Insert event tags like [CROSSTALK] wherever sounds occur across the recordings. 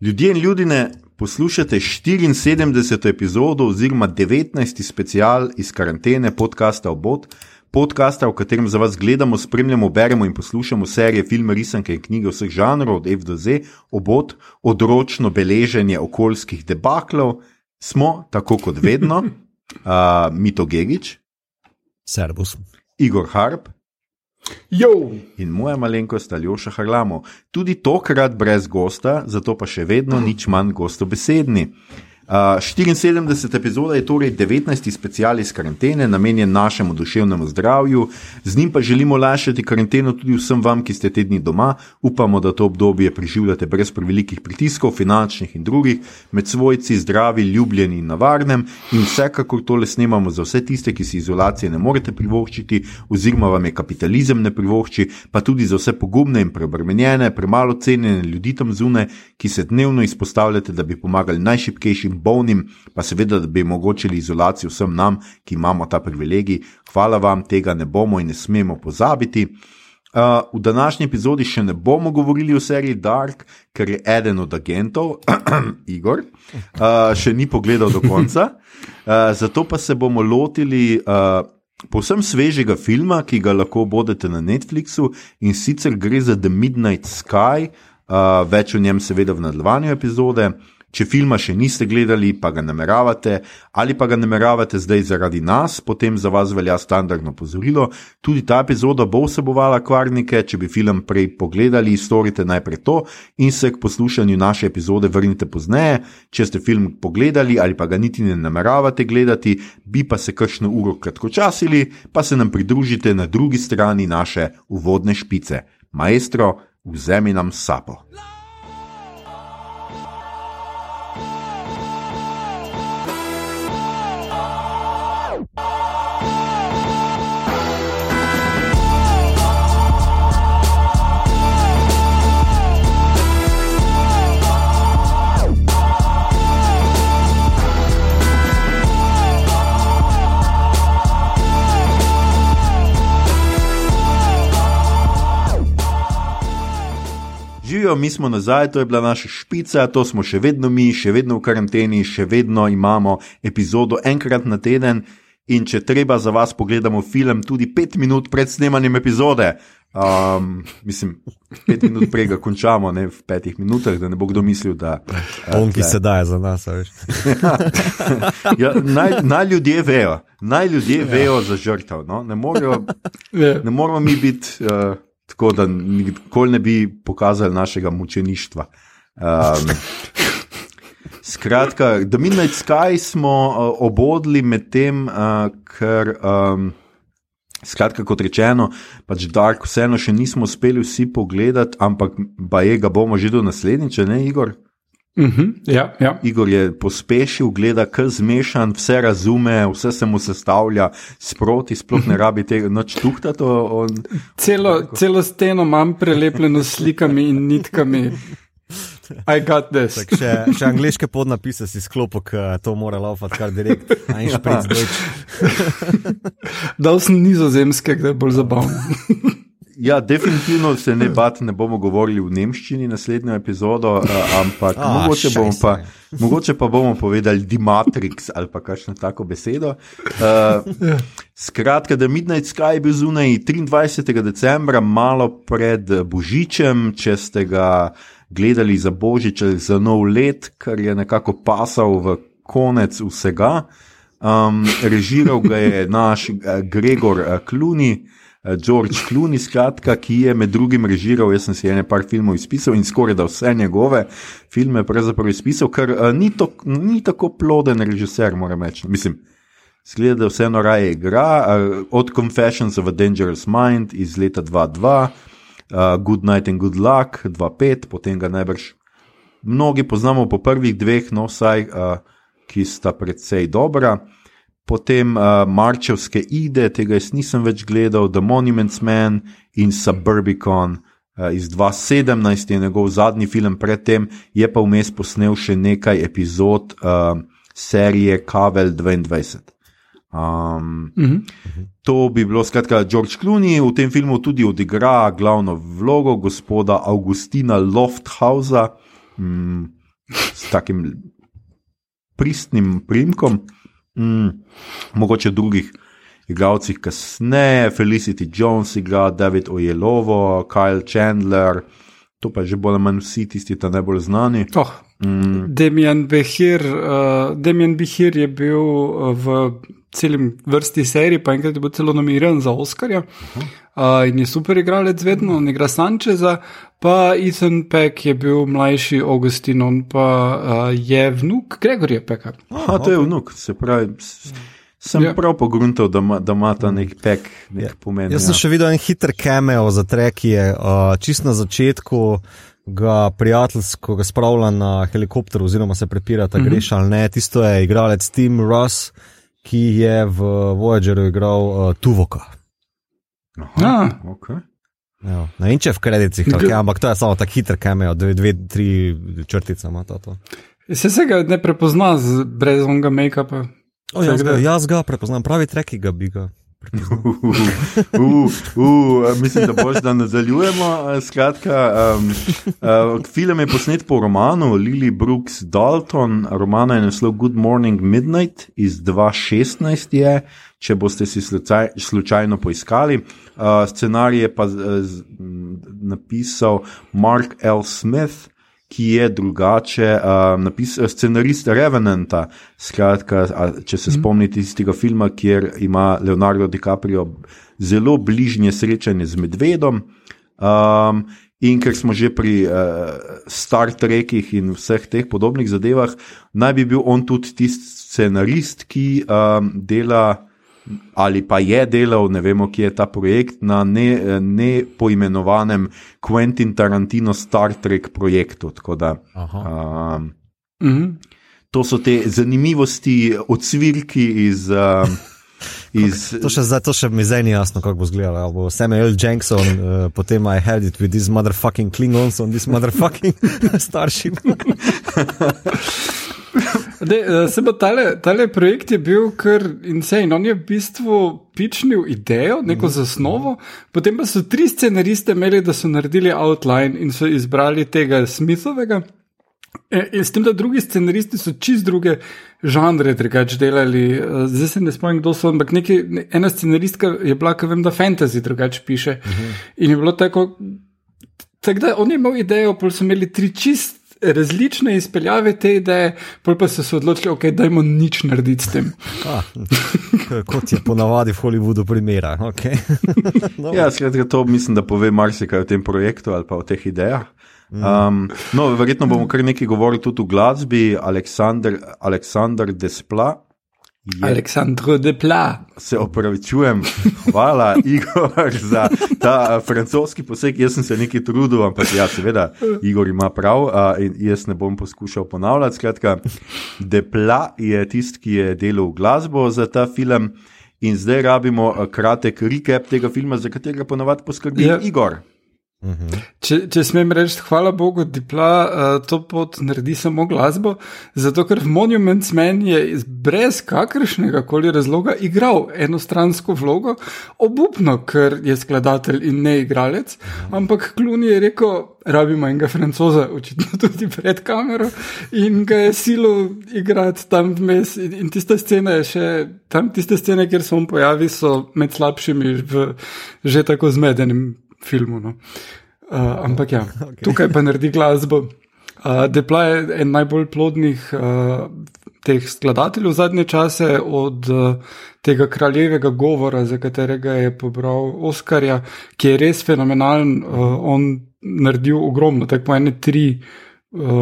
Ljudje in ljudje, poslušate 74. epizodo oziroma 19. special iz karantene podcasta Obot, podcasta, v katerem za vas gledamo, spremljamo, beremo in poslušamo serije, filme, risanke in knjige vseh žanrov, od F do Z, Obot, odročno beleženje okoljskih debaklov, smo, tako kot vedno, [LAUGHS] uh, Mito Gigič, Servus. Igor Harp. Jo. In moja malenkost Aljoša Harlamo, tudi tokrat brez gosta, zato pa še vedno nič manj gostobesedni. Uh, 74. epizoda je torej 19. special iz karantene, namenjen našemu duševnemu zdravju, z njim pa želimo lašati karanteno tudi vsem vam, ki ste te dni doma. Upamo, da to obdobje preživljate brez prevelikih pritiskov, finančnih in drugih, med svojci, zdravi, ljubljeni in na varnem. In vsekakor tole snemamo za vse tiste, ki si izolacije ne morete privoščiti, oziroma vam je kapitalizem ne privošči, pa tudi za vse pogumne in preobremenjene, premalo cenjene ljudi tam zunaj, ki se dnevno izpostavljate, da bi pomagali najšipkejšim bolnim, pa seveda, da bi omogočili izolacijo vsem nam, ki imamo ta privilegij. Hvala vam, tega ne bomo in ne smemo pozabiti. Uh, v današnji epizodi še ne bomo govorili o seriji Dark, ker je eden od agentov, [CLEARS THROAT] Igor, uh, še ni pogledal do konca. [LAUGHS] Uh, zato pa se bomo lotili. Uh, Povsem svežega filma, ki ga lahko bodete na Netflixu, in sicer gre za The Midnight Sky, uh, več o njem, seveda, v nadaljevanju epizode. Če filma še niste gledali, pa ga nameravate, ali pa ga nameravate zdaj zaradi nas, potem za vas velja standardno pozorilo. Tudi ta epizoda bo vsebovala kvarnike, če bi film prej pogledali, storite najprej to in se k poslušanju naše epizode vrnite pozneje. Če ste film pogledali ali pa ga niti ne nameravate gledati, bi pa se kakšno uro kratkočasili, pa se nam pridružite na drugi strani naše uvodne špice. Maestro, vzemi nam sapo. Živijo, mi smo nazaj, to je bila naša špica, to smo še vedno mi, še vedno v karanteni, še vedno imamo epizodo enkrat na teden. In če treba za vas pogledamo film tudi pet minut pred snemanjem epizode, um, mislim, pet minut prej ga končamo, ne v petih minutah, da ne bo kdo mislil, da. On, ki se daje za nas, veš. [LAUGHS] ja, naj, naj ljudje vejo, naj ljudje ja. vejo za žrtev. No? Ne, morajo, Ja. ne moramo mi biti uh, tako, da nikoli ne bi pokazali našega mučeništva. Um, skratka, The Midnight Sky smo uh, obodli med tem, uh, ker. Um, Skratka, kot rečeno, pač Dark vseeno še nismo uspeli vsi pogledati, ampak baje ga bomo že do naslednjič, ne Igor? Uh -huh. Ja, ja. Igor je pospešil, gleda, kar zmešan, vse razume, vse se mu sestavlja sproti, sploh ne rabi tega noč tuhtati. On... Celo, celo steno imam prelepljeno s slikami in nitkami. I got this. Tak, še, še angliške podnapise si sklopil, ker to mora laufati kar direkt. Aj špric dojč. Dal sem nizozemske, da je bolj zabavno. [LAUGHS] Ja, definitivno se ne bati, ne bomo govorili v nemščini naslednjo epizodo, uh, ampak Ah, mogoče, bomo šajse. pa, mogoče pa bomo povedali Dimatrix ali pa kakšno tako besedo. Uh, skratka, da Midnight Sky je bil zunaj 23. decembra, malo pred Božičem, če ste ga gledali za Božič ali za nov let, kar je nekako pasal v konec vsega. Um, režiral ga je naš uh, Gregor uh, Clooney. George Clooney, skratka, ki je med drugim režiral, jaz sem si ene par filmov izpisal in skoraj da vse njegove filme pravzaprav izpisal, ker uh, ni, to, ni tako ploden režiser, moram reči. Mislim, zgleda, da vseeno raje igra, uh, od Confessions of a Dangerous Mind iz leta 2002, uh, Good Night and Good Luck 2005, potem ga najbrž mnogi poznamo po prvih dveh, no vsaj, uh, ki sta precej dobra. Potem uh, Marčevske ide, tega jaz nisem več gledal, The Monuments Man in Suburbicon uh, iz 2017 je njegov zadnji film, predtem je pa vmes posnel še nekaj epizod uh, serije Kavel 22. Um, Mhm. To bi bilo, skratka, George Clooney v tem filmu tudi odigra glavno vlogo gospoda Augustina Lofthausa. Mm, s takim pristnim primkom. Mm, mogoče drugih igralcih kasneje, Felicity Jones igra, David Ojelovo, Kyle Chandler, to pa že bolj ali manj vsi tisti, ki najbolj znani. Oh, mm. Demian Behir, uh, Demian Behir je bil uh, v celem vrsti serij, pa enkrat je bil celo nominiran za Oscarja. Uh -huh. Uh, in je super igralec, vedno, on igra Sančeza, pa Ethan Peck je bil mlajši Augustin, on pa uh, je vnuk Gregorja Peka. Aha, to je vnuk, se pravi. Sem ja. prav pogruntal, da, da ima ta nek pek, nek ja. pomen. Jaz sem ja. še videl en hiter cameo za trek, ki je uh, čist na začetku. Ga prijateljsko ga spravlja na helikopter, oziroma se prepira, da greš ali ne. Tisto je igralec Tim Ross, ki je v Voyageru igral uh, Tuvoka. Aha, okay. Ja, ne vem, če v kreditih, okay, ampak to je samo tako hiter, kaj imajo, dve, dve, tri črtice ima to. Se se ga ne prepozna brez onega make-upa. Jaz, jaz ga prepoznam, pravi treki ga bi ga. Uh, uh, uh, mislim, da boš, da nadaljujemo. Skratka, um, uh, film je posnet po romanu Lily Brooks Dalton, romana je naslov Good Morning Midnight iz 2016, je, če boste si slučaj, slučajno poiskali. Uh, scenarij je pa uh, napisal Mark L. Smith ki je drugače, uh, napis, scenarist Revenanta. Skratka, če se mm. spomnite tistega filma, kjer ima Leonardo DiCaprio zelo bližnje srečanje z medvedom. Um, in ker smo že pri uh, Star Trekih in vseh teh podobnih zadevah, naj bi bil on tudi tisti scenarist, ki um, dela ali pa je delal, ne vemo, kje je ta projekt, na nepoimenovanem ne Quentin Tarantino Star Trek projektu. Da, um, mm -hmm. To so te zanimivosti, odsvirki iz. Um, [LAUGHS] Iz... To, še zdaj, to še mi zdaj ni jasno, kako bo izgledalo. Bo Samuel Jackson, uh, potem I had it with these motherfucking Klingons on this motherfucking [LAUGHS] starship. [LAUGHS] Eh, se pa tale, tale projekt je bil kar insane. On je v bistvu pičnil idejo, neko zasnovo, potem pa so tri scenariste imeli, da so naredili outline in so izbrali tega Smithovega. E, in s tem, da drugi scenaristi so čist druge žanre drugače delali. Eh, zdaj se ne spomnim, kdo so, ampak neki, ena scenaristka je bila, ki vem, da fantasy drugače piše. Uh mhm. -huh. In je bilo tako. Tako da on je imel idejo, pa so imeli tri čist različne izpeljave te ideje, pa so se odločili, okay, da jim nič narediti s tem. Ah, [LAUGHS] kot je ponavadi v Hollywoodu, primera. Okay. [LAUGHS] ja, skratka, to mislim, da pove marsikaj o tem projektu ali pa o teh idejah. Um, no, verjetno bomo kar nekaj govorili tudi o glasbi. Aleksandr Despla Aleksandr de Pla. Se opravičujem, hvala, [LAUGHS] Igor, za ta francoski poseg. Jaz sem se nekaj trudil, ampak ja, seveda, Igor ima prav in jaz ne bom poskušal ponavljati. Skratka, de Pla je tisti, ki je delal glasbo za ta film, in zdaj rabimo kratek recap tega filma, za katerega ponavadi poskrbi ja. Igor. Mhm. Če, če smem reči, hvala Bogu, da uh, to pot naredi samo glasbo, zato ker Monuments Man je brez kakršnega koli razloga igral enostransko vlogo, obupno, ker je skladatelj in ne igralec, mhm. ampak Kluni je rekel, rabimo enega francoza, očitno [LAUGHS] tudi pred kamero, in ga je silo igrati tam vmes. In, in tista scena je še, tam tiste scene, kjer se on pojavi, so med slabšimi v že tako zmedenim filmu. No. Uh, ampak ja, [LAUGHS] okay. tukaj pa naredi glasbo. Uh, Depla je en najbolj plodnih uh, teh skladateljev zadnje čase, od uh, tega kraljevega govora, za katerega je pobral Oscarja, ki je res fenomenalen. Uh, on naredil ogromno, tako ene tri.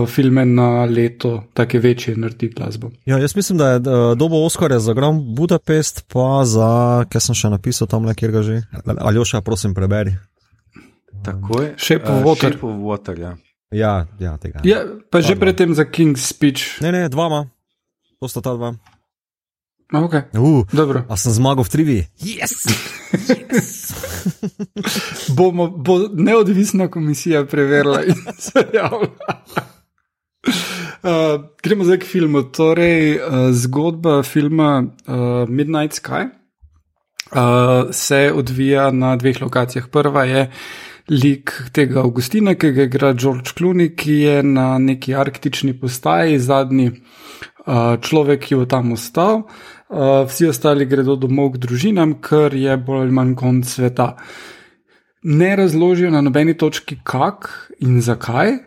Filme na leto, tako večje, naredi glasbo. Ja, jaz mislim, da je dobo Oscarja za Grand Budapest, pa za, kaj sem še napisal tam, kjer ga že. Aljoša, prosim, preberi. Tako je. Shape of Water. Shape of water ja. Ja, ja, tega. Ja, pa že predtem za King's Speech. Ne, ne, dva ima. To sta ta dva. Okay. Uh, Dobro. A sem zmagal v trivi? Yes! yes. [LAUGHS] Bomo, bo neodvisna komisija preverila in [LAUGHS] se javila. Uh, gremo zdaj k filmu. Torej, uh, zgodba filma uh, Midnight Sky uh, se odvija na dveh lokacijah. Prva je lik tega Augustina, ki ga igra George Clooney, ki je na neki arktični postaji, zadnji uh, človek, ki je tam ostal. Uh, vsi ostali gredo domov k družinam, ker je bolj ali manj konc sveta. Ne razložijo na nobeni točki, kako in zakaj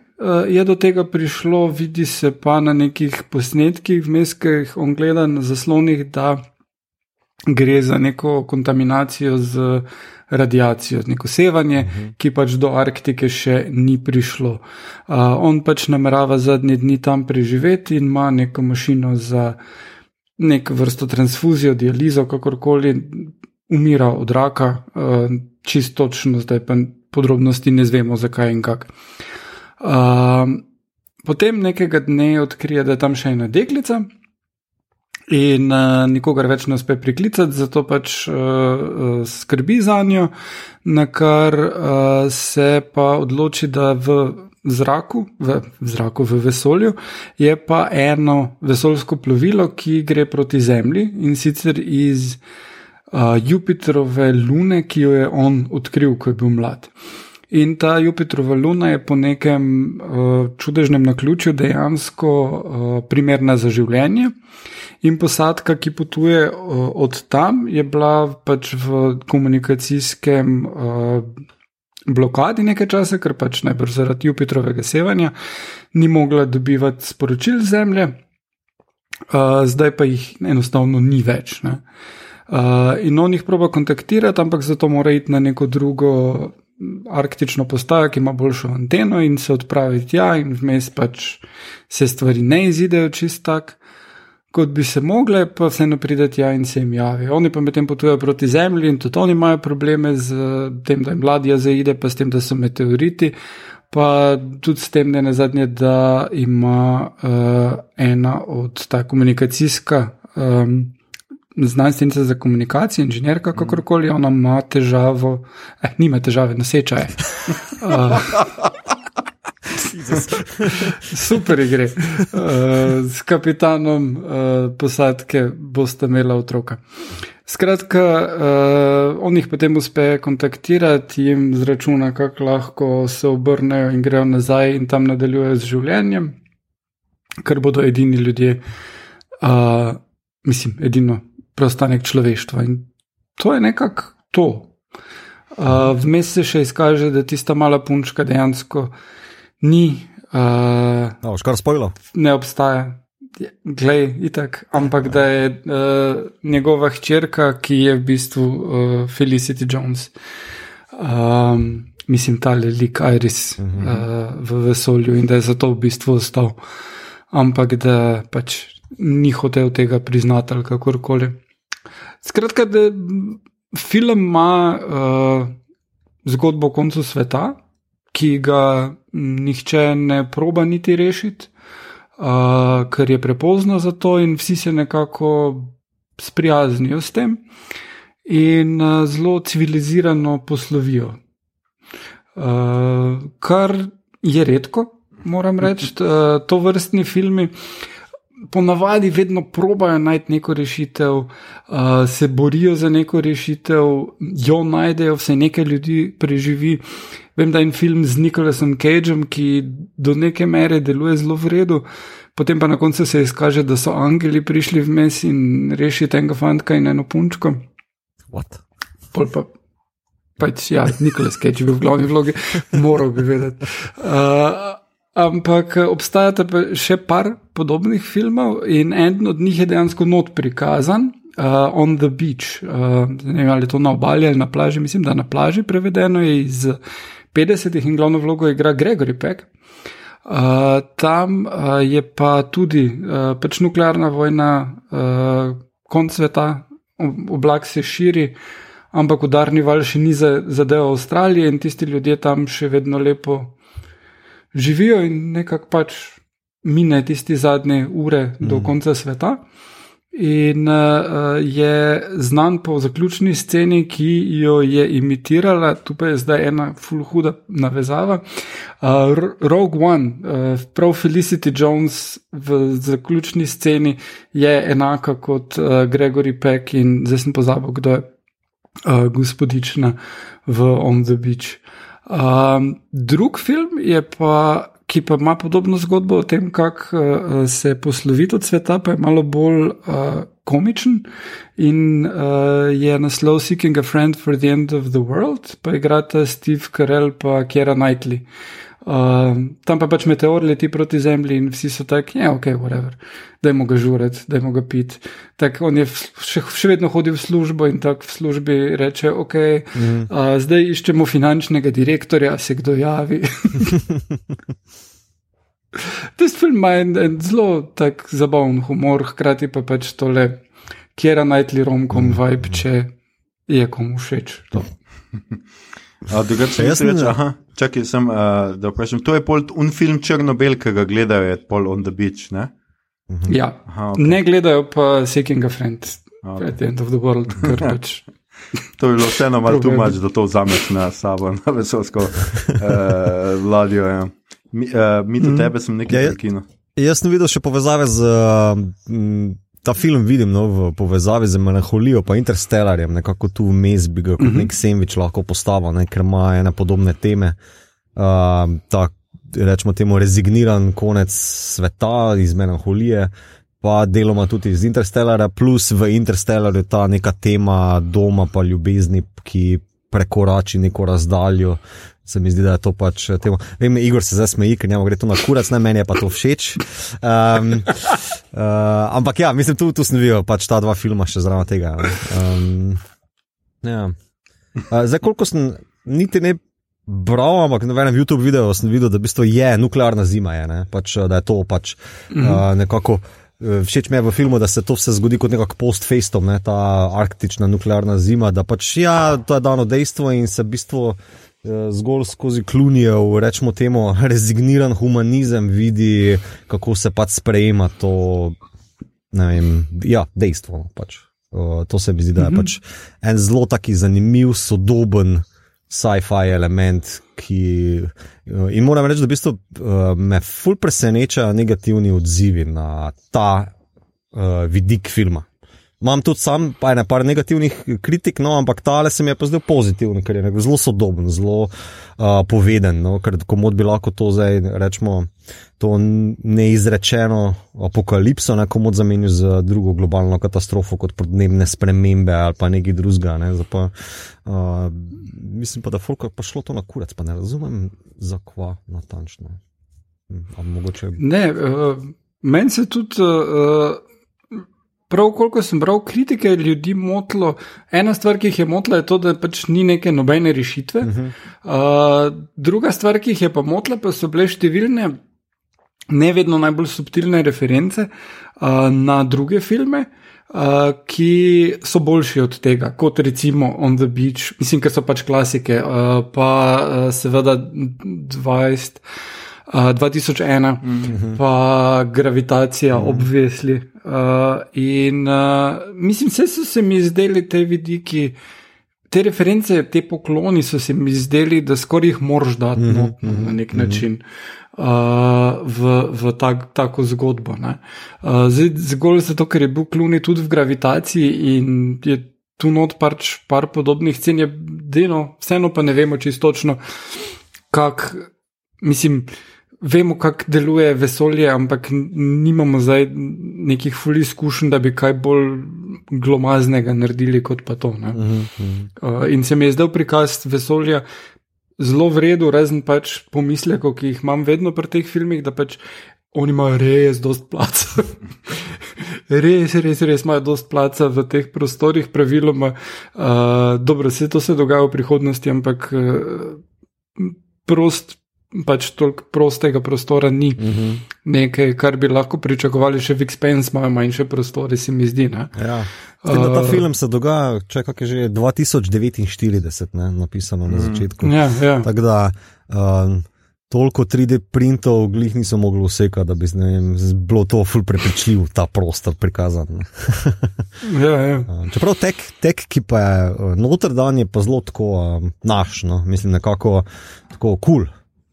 je do tega prišlo, vidi se pa na nekih posnetkih, vmes, ki jih on gleda na zaslonih, da gre za neko kontaminacijo z radiacijo, neko sevanje, uh -huh. ki pač do Arktike še ni prišlo. Uh, on pač namerava zadnji dni tam preživeti in ima neko mašino za neko vrsto transfuzijo, dializo, kakorkoli, umira od raka, uh, čisto točno, zdaj pa podrobnosti ne znemo, zakaj in kako. Uh, potem nekega dne odkrije, da je tam še ena deklica in uh, nikogar več ne uspe priklicati, zato pač uh, skrbi za njo, na kar uh, se pa odloči, da v zraku, v, v zraku, v vesolju, je pa eno vesoljsko plovilo, ki gre proti Zemlji in sicer iz uh, Jupiterove lune, ki jo je on odkril, ko je bil mlad. In ta Jupiterova luna je po nekem uh, čudežnem naključju dejansko uh, primerna za življenje. In posadka, ki potuje uh, od tam, je bila pač v komunikacijskem uh, blokadi nekaj časa, ker pač najbrž zaradi Jupiterovega sevanja ni mogla dobivati sporočil Zemlje, uh, zdaj pa jih enostavno ni več. Ne? Uh, in on jih proba kontaktirati, ampak zato mora iti na neko drugo arktično postajo, ki ima boljšo anteno in se odpravi tja, in vmes pač se stvari ne izidejo čist tak, kot bi se mogle, pa vseeno pride tja in se jim javi. Oni pa medtem potujejo proti Zemlji in tudi oni imajo probleme z tem, da jim ladja zaide, pa s tem, da so meteoriti. Pa tudi s tem, je na zadnje, da ima uh, ena od ta komunikacijska um, znanstvenica za komunikacijo, inženirka, kakorkoli, ona ima težavo, eh, nima težave, nosečaje. Uh, [LAUGHS] super igre. Uh, s kapitanom uh, posadke boste imeli otroka. Skratka, uh, on jih potem uspe kontaktirati, jim zračuna, kako lahko se obrnejo in grejo nazaj in tam nadaljujejo z življenjem, ker bodo edini ljudje, uh, mislim, edino preostanek človeštva. In to je nekako to. Uh, Vmes se še izkaže, da tista mala punčka dejansko ni. Uh, no, Škar spojilo. Ne obstaja. Glej, itak, ampak da je uh, njegova hčerka, ki je v bistvu uh, Felicity Jones, um, mislim, ta le lik Iris uh -huh. uh, v vesolju in da je zato v bistvu ostal, ampak da pač ni hotel tega priznati ali kakorkoli. Skratka, da film ima uh, zgodbo o koncu sveta, ki ga nihče ne proba niti rešiti, uh, ker je prepozno za to, in vsi se nekako sprijaznijo s tem in uh, zelo civilizirano poslovijo. Uh, kar je redko, moram reči, uh, to vrstni filmi. Uh, ponavadi vedno probajo najti neko rešitev, uh, se borijo za neko rešitev, jo najdejo, vse nekaj ljudi preživi. Vem, da je en film z Nikolasom Cageom, ki do neke mere deluje zelo v redu, potem pa na koncu se izkaže, da so angeli prišli vmes in rešili tega fanta in eno punčko. What? Pol pa. Pač, ja, Nikolas Cage je bil v glavni vlogi, moral bi vedeti. Uh, Ampak eh, obstajata še par podobnih filmov, in en od njih je dejansko not prikazan, uh, On the Beach. Uh, ne vem, ali je to na obali ali na plaži, mislim, da na plaži prevedeno je iz 50-ih in glavno vlogo igra Gregory Peck. Uh, tam uh, je pa tudi uh, pač nuklearna vojna, uh, konc sveta, oblak se širi, ampak udarni val še ni zadeval Avstralije in tisti ljudje tam še vedno lepo živijo in nekako pač mine tiste zadnje ure mm. do mhm. konca sveta. In uh, je znan po zaključni sceni, ki jo je imitirala, tu pa je zdaj ena fulhuda navezava. Uh, Rogue One, uh, prav Felicity Jones v zaključni sceni je enaka kot uh, Gregory Peck in zdaj sem pozabil, kdo je uh, gospodična v On the Beach. Um, drug film je pa, ki pa ima podobno zgodbo o tem, kako uh, se posloviti od sveta, pa je malo bolj uh, komičen in uh, je naslov Seeking a Friend for the End of the World, pa igrata Steve Carell pa Kera Knightley. Uh, tam pa pač meteor leti proti Zemlji in vsi so taki, ja, ok, whatever, dajmo ga žurati, dajmo ga piti. Tako on je še, še vedno hodil v službo in tako v službi reče, ok, mm. uh, zdaj iščemo finančnega direktorja, se kdo javi. [LAUGHS] Tisti film ima en, en zelo tak zabaven humor, hkrati pa pač tole, kjer je najtli romkom mm. vibe, če je komu všeč. To. [LAUGHS] Drugače, jaz sem rekel, čakaj, sem, uh, da vprašam. To je pol un film Črnobel, ki ga gledajo, je pol on the beach. Ne, mhm. ja. Aha, okay. ne gledajo pa Seeking a Friend, okay. at the end of the world. [LAUGHS] pač. to je bilo vseeno malo tu mač, da to vzameš na sabo, na vesolsko uh, ladjo. Ja. Mi, uh, mi do mm. tebe sem nekaj ja, prekinil. Jaz sem videl še povezave z. Uh, ta film vidim no, v povezavi z Melanholijo, pa Interstellarjem, nekako tu vmes bi ga kot mhm. nek sandvič lahko postavil, ne, ker ima ene podobne teme. Uh, ta, rečemo temu, rezigniran konec sveta iz Melanholije, pa deloma tudi iz Interstellarja, plus v Interstellarju ta neka tema doma, pa ljubezni, ki prekorači neko razdaljo, se mi zdi, da je to pač eh, temo. Vem, Igor se zdaj smeji, ker njemu gre to na kurac, ne meni je pa to všeč. Um, uh, ampak ja, mislim, tu, tu sem videl pač ta dva filma še zraven tega. Um, ja. uh, zdaj, koliko sem niti ne. Bral, ampak na enem YouTube videu sem videl, da bistvo je nuklearna zima, je, pač, da je to pač uh, nekako. Všeč mi je v filmu, da se to vse zgodi kot nekako post-factom, ne, ta arktična nuklearna zima, da pač ja, to je dano dejstvo in se v bistvu. Eh, zgolj skozi klunijev, rečemo temu, [LAUGHS] rezigniran humanizem, vidi, kako se pač sprejema to vem, ja, dejstvo. No, pač. To se mi zdi, da je mhm. pač en zelo taki zanimiv, sodoben sci-fi element. Ki, eh, in moram reči, da v bistvu, uh, me ful presenečajo negativni odzivi na ta uh, vidik filma. Imam tudi sam pa nekaj negativnih kritik, no, ampak tale se mi je pa zdel pozitiven, ker je zelo sodoben, zelo uh, poveden. No, ker komod bi lahko to zdaj rečemo, to neizrečeno apokalipso, ne komod zamenil z drugo globalno katastrofo, kot podnebne spremembe ali pa nekaj drugega. Ne, pa, uh, mislim pa, da folk pa šlo to na kurac, pa ne razumem, zakva natančno. Hm, ne, uh, meni se tudi. Uh, Prav, koliko sem bral kritike, ljudi motilo. Ena stvar, ki jih je motila, je to, da pač ni neke nobene rešitve. Uh -huh. uh, druga stvar, ki jih je pa motila, pa so bile številne, ne vedno najbolj subtilne reference uh, na druge filme. Uh, ki so boljši od tega, kot recimo On the Beach, mislim, ker so pač klasike, uh, pa uh, seveda 20, uh, 2001, mm -hmm. pa Gravitacija, mm -hmm. obvesli. Uh, in uh, mislim, vse so se mi zdeli te vidiki, te reference, te pokloni so se mi zdeli, da skoraj jih moraš dati mm -hmm, no, -hmm, na nek mm -hmm. način. Uh, v, v tak, tako zgodbo. Uh, zdaj, zgolj zato, ker je bil kluni tudi v gravitaciji in je tu not pač par podobnih scen, je deno, vseeno pa ne vemo čisto točno, kako, mislim vemo, kako deluje vesolje, ampak nimamo zdaj nekih fully izkušenj, da bi kaj bolj glomaznega naredili kot pa to. Uh -huh. uh, in se mi je zdel prikaz vesolja. Zelo vredno, razen pač pomislekov, ki jih imam vedno pri teh filmih, da pač oni imajo res dost placa. [LAUGHS] res, res, res imajo dost placa v teh prostorih, praviloma. Uh, dobro, vse to se dogaja v prihodnosti, ampak uh, prost pač toliko prostega prostora ni. Uh mhm. -huh. Nekaj, kar bi lahko pričakovali, še v Expense imajo manjše prostore, se mi zdi. Ja. Uh, ta film se dogaja, če je že 2049, ne, napisano na mhm. začetku. Ja, ja. Tako da. Um, Toliko 3D printov, glih niso mogli vseka, da bi vem, bilo to ful prepričljiv, ta prostor prikazan. [LAUGHS] ja, ja. Čeprav tek, tek, ki pa je noter dan, je pa zelo tako um, naš, no? mislim, nekako tako kul. Cool.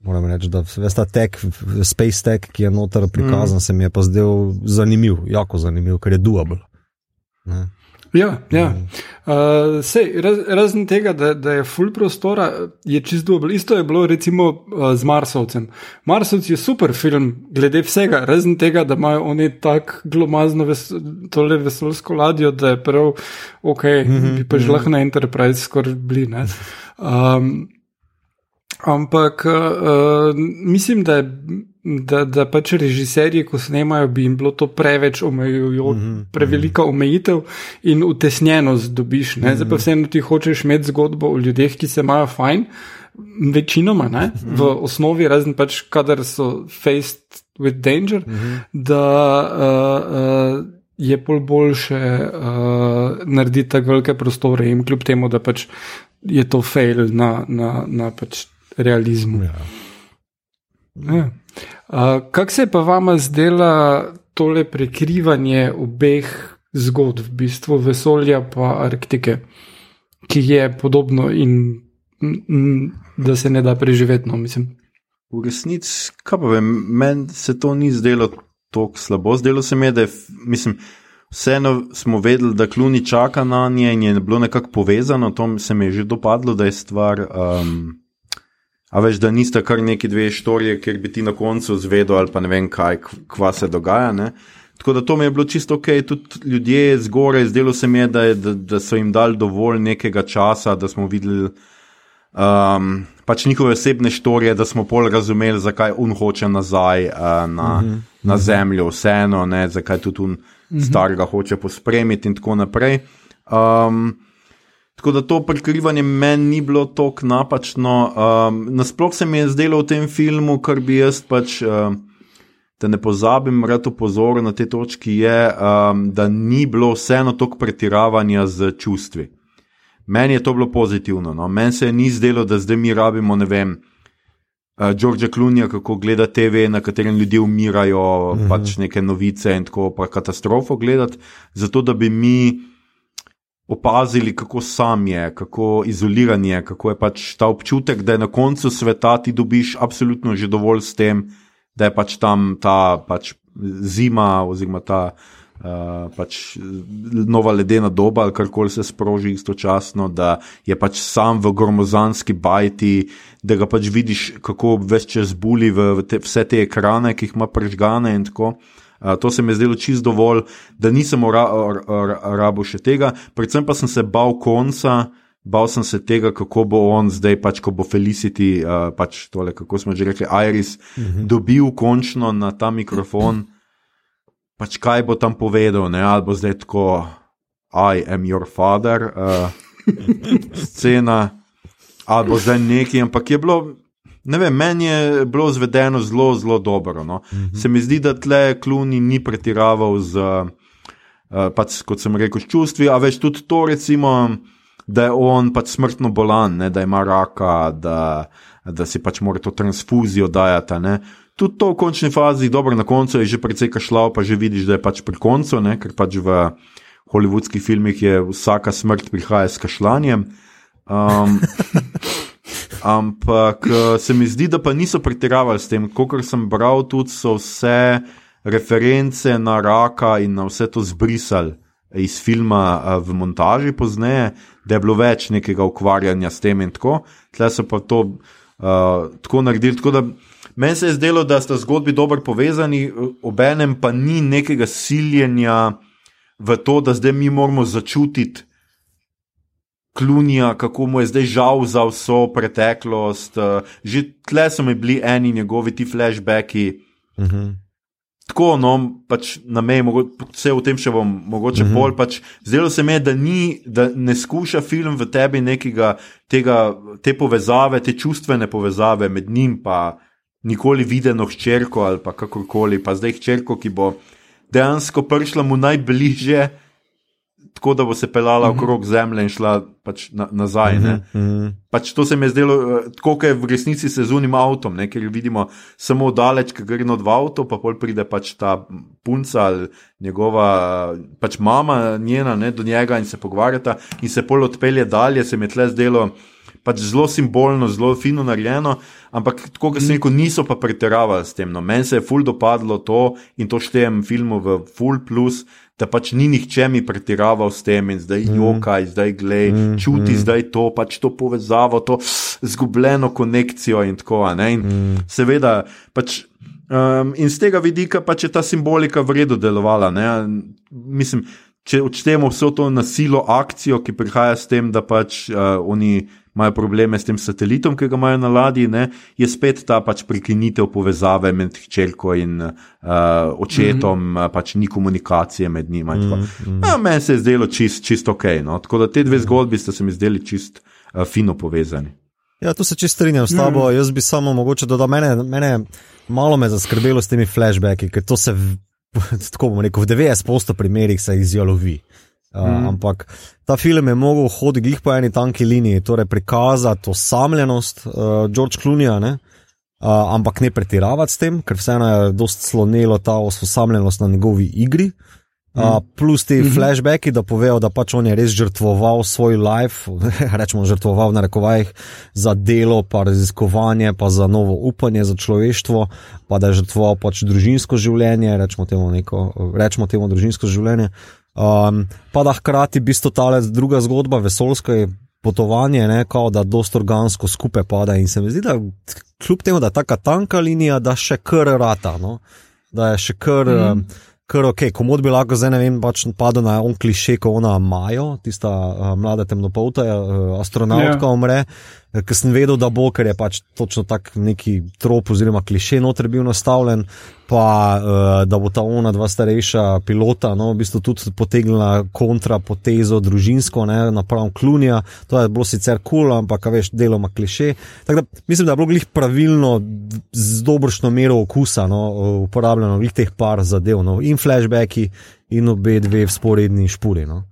Moram reči, da je ta tek, Space Tech, ki je noter prikazan, mm. se mi je pa zdel zanimiv, jako zanimiv, ker je duable. Ne? Ja, ja. Uh, sej, raz, razen tega, da, da je full prostora, je čisto dobro. Isto je bilo recimo uh, z Marsovcem. Marsovci je super film, glede vsega, razen tega, da imajo oni tako glomazno ves, tole vesolsko ladjo, da je prav ok, mm -hmm, bi pa že lahko na Enterprise skoraj bili. [LAUGHS] Um, ampak uh, mislim, da da, da pač režiserji, ko snemajo, bi jim bilo to preveč omejujoče, mm -hmm. prevelika omejitev in utesnjenost dobiš. Mm -hmm. Zdaj pa vseeno ti hočeš imeti zgodbo o ljudeh, ki se imajo fajn, večinoma, ne? v osnovi, razen pač, kadar so faced with danger, mm -hmm. da. Uh, uh, Je pol boljše uh, narediti tako velike prostore, in kljub temu, da pač je to fail na, na, na pač realizmu. Ja. Ja. Kako se je pa vama zdela tole prekrivanje obeh zgodb, v bistvu vesolja in Arktike, ki je podobno in da se ne da preživeti? No, v resnici, kaj pa vem, meni se to ni zdelo tako slabo. Zdelo se mi je, da je, mislim, vseeno smo vedeli, da kluni čaka na nje in je bilo nekako povezano, to se mi je že dopadlo, da je stvar. Um, A veš, da nista kar neki dve štorije, ker bi ti na koncu zvedel ali pa ne vem kaj, kva se dogaja. Ne? Tako da to mi je bilo čisto ok, tudi ljudje zgoraj, zdelo se mi je, da, je, da, da so jim dali dovolj nekega časa, da smo videli um, pač njihove osebne štorije, da smo pol razumeli, zakaj on hoče nazaj uh, na, mm -hmm. na zemljo, vseeno, ne, zakaj tudi on mm -hmm. starega hoče pospremiti in tako naprej. Um, Tako da to prikrivanje meni ni bilo tako napačno. Um, Nasplošno se mi je zdelo v tem filmu, kar bi jaz pač, um, da ne pozabim, rad opozoril na te točki, je, um, da ni bilo vseeno toliko pretiravanja z čustvi. Meni je to bilo pozitivno. No? Meni se je ni zdelo, da zdaj mi rabimo, ne vem. Uh, George Clooney, kako gleda TV, na katerem ljudje umirajo, uh mhm. -huh. pač neke novice in tako, pa katastrofo gledati, zato da bi mi opazili, kako sam je, kako izoliran je, kako je pač ta občutek, da je na koncu sveta ti dobiš absolutno že dovolj s tem, da je pač tam ta pač zima oziroma ta. Uh, pač nova ledena doba, ali kar koli se sproži istočasno, da je pač sam v gromozanski bajti, da ga pač vidiš, kako več čez buli v, te, vse te ekrane, ki jih ima prežgane in tako naprej to se mi je zdelo čist dovolj, da nisem ra ra rabo še tega. Predvsem pa sem se bal konca, bal sem se tega, kako bo on zdaj, pač, ko bo Felicity, uh, pač tole, kako smo že rekli, Iris, uh mhm. -huh. dobil končno na ta mikrofon. Pač kaj bo tam povedal, ne? ali bo zdaj tako, I am your father, uh, [LAUGHS] scena, ali bo zdaj neki, ampak je bilo, Ne vem, meni je bilo izvedeno zelo, zelo dobro. No. Mm -hmm. Se mi zdi, da tle Kluni ni pretiraval z, uh, pač, kot sem rekel, s čustvi, a več tudi to, recimo, da je on pač smrtno bolan, ne, da ima raka, da, da si pač mora to transfuzijo dajati. Ne. Tudi to v končni fazi, dobro, na koncu je že precej kašljal, pa že vidiš, da je pač pri koncu, ne, ker pač v holivudskih filmih je vsaka smrt prihaja s kašljanjem. Um, [LAUGHS] Ampak eh, se mi zdi, da pa niso pretiravali s tem. Kot sem bral, tudi so vse reference na raka in na vse to zbrisali iz filma eh, v montaži pozneje, da je bilo več nekega ukvarjanja s tem in tako. Tle so pa to uh, tako naredili. Tako da meni se je zdelo, da sta zgodbi dobro povezani, obenem pa ni nekega siljenja v to, da zdaj mi moramo začutiti. Klunija, kako mu je zdaj žal za vso preteklost. Uh, že tle so mi bili eni njegovi ti flashbacki. Uh mhm. -huh. Tako, no, pač na meji, vse v tem še bom, mogoče uh mhm. -huh. bolj. Pač, zdelo se mi je, da, ni, da ne skuša film v tebi nekega tega, te povezave, te čustvene povezave med njim in nikoli videno hčerko ali pa kakorkoli, pa zdaj hčerko, ki bo dejansko prišla mu najbližje tako, da bo se pelala mm -hmm. okrog zemlje in šla pač na, nazaj. Mm -hmm. pač to se mi je zdelo, eh, tako kot je v resnici se z unim avtom, ne? ker vidimo samo daleč, ki gre dva avto, pa pol pride pač ta punca ali njegova pač mama, njena, ne, do njega in se pogovarjata, in se pol odpelje dalje, se mi je tle zdelo. Pač zelo simbolno, zelo fino narejeno, ampak tako, kot sem rekel, niso pa pretiravali s tem. No. Meni se je ful dopadlo to in to štejem filmu v full plus, da pač ni nihče mi pretiraval s tem in zdaj mm. jokaj, zdaj glej, mm. čuti mm. zdaj to, pač to povezavo, to zgubljeno konekcijo in tako naprej. Mm. Seveda, pač, um, in z tega vidika pač je ta simbolika vredno delovala. Ne? Mislim, če odštejemo vso to nasilo, akcijo, ki prihaja s tem, da pač uh, oni imajo probleme s tem satelitom, ki ga imajo na ladji, ne, je spet ta pač prekinitev povezave med hčerko in uh, očetom, mm -hmm. pač ni komunikacije med njima. Mm -hmm. ja, meni se je zdelo čist, čist ok. No? Tako da te dve zgodbi sta se mi zdeli čist uh, fino povezani. Ja, tu se čist strinjam s tabo. Mm. Jaz bi samo mogoče dodal, mene, mene malo me zaskrbelo s temi flashbacki, ker to se, v, [LAUGHS] tako bom rekel, v 90% primerih se izjalovi. Mm. Ampak ta film je mogel hoditi po eni tanki liniji, torej prikazati osamljenost uh, George Clooneyja, uh, ampak ne pretiravati s tem, ker vseeno je dosti slonilo ta osamljenost na njegovi igri. Uh, plus ti mm -hmm. flashbacki, da povejo, da pač on je res žrtvoval svoj life, [LAUGHS] rečemo žrtvoval na rekovajih za delo, pa raziskovanje, pa za novo upanje za človeštvo, pa da je žrtvoval pač družinsko življenje, rečemo temu, neko, rečemo temu družinsko življenje. Um, pa da hkrati bistvo ta druga zgodba, vesolsko potovanje, ne, kao, da dosta organsko skupaj pada. In se mi zdi, da kljub temu, da je tako tanka linija, da še kar rata, no? da je še kar. Mm. Um, Ker, ok, komod bi lahko zdaj, ne vem, pač padel na on kliše, ko ona Majo, tista uh, mlada temnopolta uh, astronautka, yeah. Ja. umre, ker sem vedel, da bo, ker je pač točno tak neki trop oziroma kliše noter bil nastavljen pa uh, da bo ta ona dva starejša pilota, no, v bistvu tudi potegnila kontra potezo družinsko, ne, napram klunja. To je bilo sicer kul, cool, ampak, veš, deloma kliše. Tako da mislim, da je bilo glih pravilno, z dobrošno mero okusa, no, uporabljeno glih teh par zadev, no, in flashbacki, in obe dve sporedni špuri. No.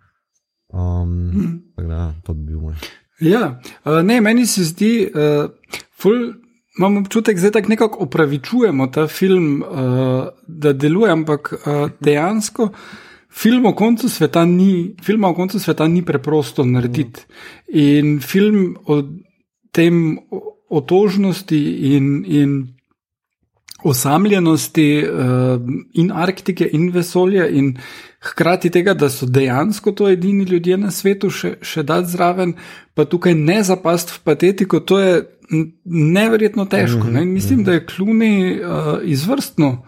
Um, mm. da, to bi bil moj. Ja, uh, ne, meni se zdi, uh, ful imam občutek, da tako nekako upravičujemo ta film, uh, da deluje, ampak uh, dejansko film o koncu sveta ni, filma o koncu sveta ni preprosto narediti. In film o tem otožnosti in. in Osamljenosti uh, in Arktike in vesolja, in hkrati tega, da so dejansko to edini ljudje na svetu, še, še dati zraven, pa tukaj ne zapasti v patetiko, to je neverjetno težko. Ne? Mhm, Mislim, mhm. da je Kluni uh, izvrstno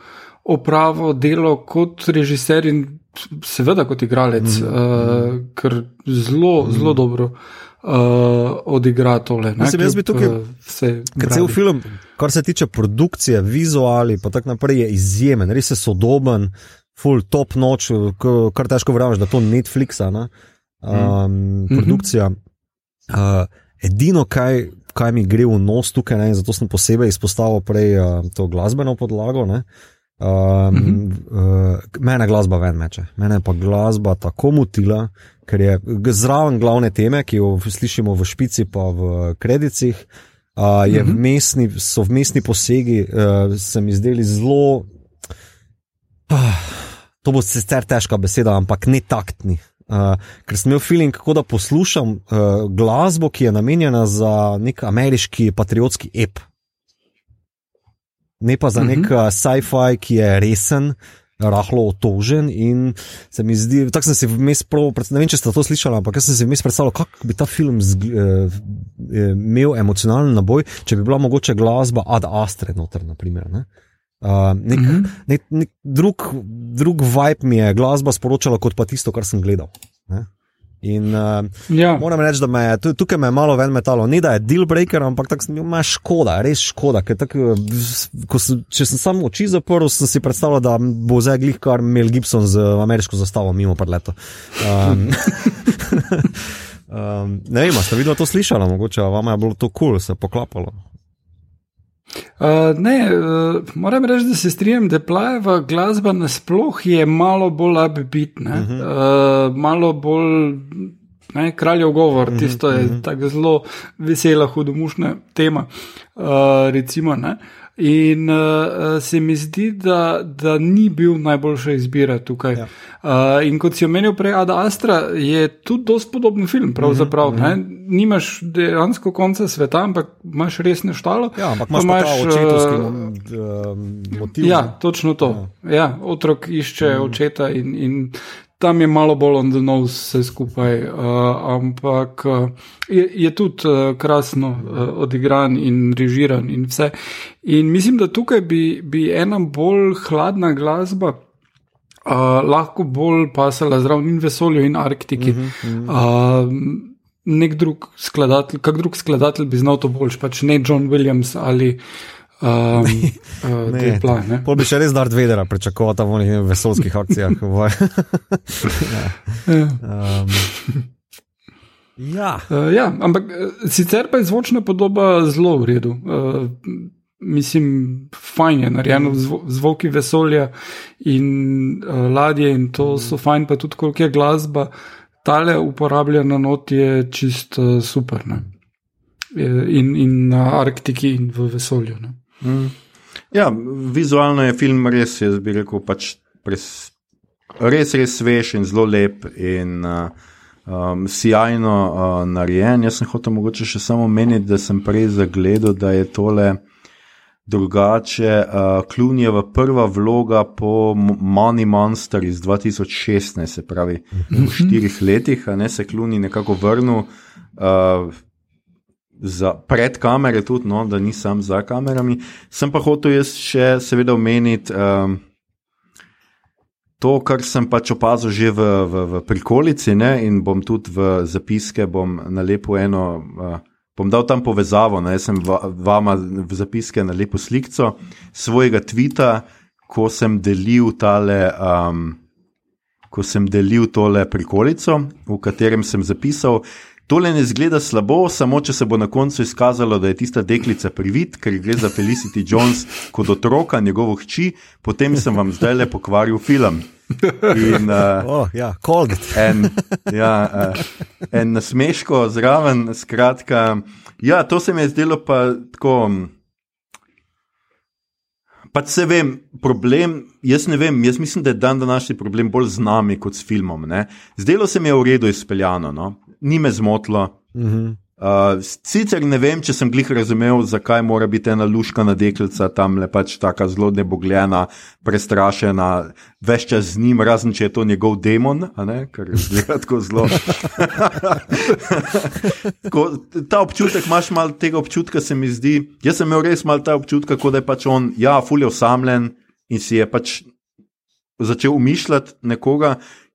opravo delo kot režiser in seveda kot igralec, uh, ker zelo, zelo dobro. Uh, odigra tole. Mislim, jaz bi tukaj vse. Cel film, kar se tiče produkcije, vizuali, pa tako naprej, je izjemen, res je sodoben, full top noč, kar težko verjamem, da to ni Netflix, um, mm. produkcija. Uh, edino, kaj, kaj mi gre v nos tukaj, ne, zato sem posebej izpostavil prej uh, to glasbeno podlago. Ne. Um, mm -hmm. uh, mene glasba ven meče, mene pa glasba tako mutila, ker je zraven glavne teme, ki jo slišimo v špici, pa v kredicih, uh, mm -hmm. vmesni, so vmesni posegi, uh, se mi zdeli zelo. Uh, to bo sicer težka beseda, ampak ne taktni. Uh, ker sem imel feeling, kako da poslušam uh, glasbo, ki je namenjena za nek ameriški patriotski ep. Ne pa za uh -huh. nek uh, sci-fi, ki je resen, rahlo otožen. In se mi zdi, tako sem si vmes prav, ne vem, če ste to slišali, ampak jaz sem si vmes predstavljal, kako bi ta film zg, uh, imel emocionalen naboj, če bi bila mogoče glasba ad astre noter, naprimer. Ne? Uh, nek, mm -hmm. nek, nek drug, drug vibe mi je glasba sporočala, kot pa tisto, kar sem gledal. Ne? In uh, ja. moram reči, da me je tukaj me malo ven metalo. Ni da je deal breaker, ampak tako mi je škoda, res škoda. Tak, sem, če sem samo oči zaprl, sem si predstavljal, da bo zdaj glih kar Mel Gibson z ameriško zastavo mimo pred leto. Um, [LAUGHS] um, ne vem, ste videli to slišali, mogoče vam je bilo to kul, cool, se poklapalo. Uh, ne, uh, moram reči, da se strinjam, da plajeva glasba nasplošno je malo bolj upbeatna, uh -huh. uh, malo bolj ne, kraljev govor, uh -huh, tisto je uh -huh. tako zelo vesela, hudomušna tema. Uh, recimo, ne. In uh, se mi zdi, da, da ni bil najboljša izbira tukaj. Ja. Uh, in kot si omenil prej, Ada Astra je tudi dosti podoben film, pravzaprav. Mm -hmm. Nimaš dejansko konca sveta, ampak imaš res neštalo. Ja, ampak imaš, imaš očetovski uh, motiv. Ja, točno to. Ja. Ja, otrok išče mm -hmm. očeta in, in tam je malo bolj on the nose vse skupaj, uh, ampak uh, je, je tudi uh, krasno uh, odigran in režiran in vse. In mislim, da tukaj bi, bi ena bolj hladna glasba. Uh, lahko bolj pasala zraven in vesolju in Arktiki. Uh -huh, uh -huh. uh, nek drug skladatelj, kak drug skladatelj bi znal to boljš, pač ne John Williams ali um, uh, Pla. Pol bi še res Darth Vader pričakoval tam v nekih vesolskih akcijah. [LAUGHS] ja. Um, ja. Uh, ja, ampak uh, sicer pa je zvočna podoba zelo v redu. Uh, Mislim, fajn je narejeno, zvo, zvoki vesolja in uh, ladje, in to so fajn, pa tudi koliko je glasba. Tale uporabljena not je čist uh, super. Ne? In, in na Arktiki, in v vesolju. Mm. Ja, vizualno je film res, jaz bi rekel, pač pres, res, res svež in zelo lep in uh, um, sjajno uh, narejen. Jaz sem hotel mogoče še samo meniti, da sem prej zagledal, da je tole drugače. Uh, Klunjeva prva vloga po Money Monster iz 2016, se pravi, v štirih letih, ne se Kluni nekako vrnil. Uh, Za pred kamere, tudi, no, da nisem za kamerami. Sem pa hotel jaz še, seveda, omeniti um, to, kar sem pač opazil že v, v, v prikolici, ne, in bom tudi v zapiske nalepil eno uh, bom dal tam povezavo. Ne? Jaz sem vama v zapiske na lepo sliko svojega tvita, ko sem delil tale. Um, Ko sem delil tole prikolico, v katerem sem zapisal, tole ne zgleda slabo, samo če se bo na koncu izkazalo, da je tista deklica privid, ker gre za Felicity Jones kot otroka, njegovo hči, potem sem vam zdaj le pokvaril film. In, uh, oh, ja, en, ja, uh, en nasmeško zraven, skratka. Ja, to se mi je zdelo pa tako. Pač se vem, problem, jaz ne vem, jaz mislim, da je dan današnji problem bolj z nami kot s filmom. Ne? Zdelo se mi je v redu izpeljano, no? Ni me zmotilo. Uh mhm. -huh. Uh, sicer ne vem, če sem glih razumel, zakaj mora biti ena luškana deklica tam le pač tako zelo nebogljena, prestrašena, več čas z njim, razen če je to njegov demon, ker je tako zelo. [LAUGHS] Ko, ta občutek, imaš malo tega občutka, se mi zdi. Jaz sem imel res malo ta občutek, kot da je pač on, ja, fulje osamljen in si je pač začel umišljati nekoga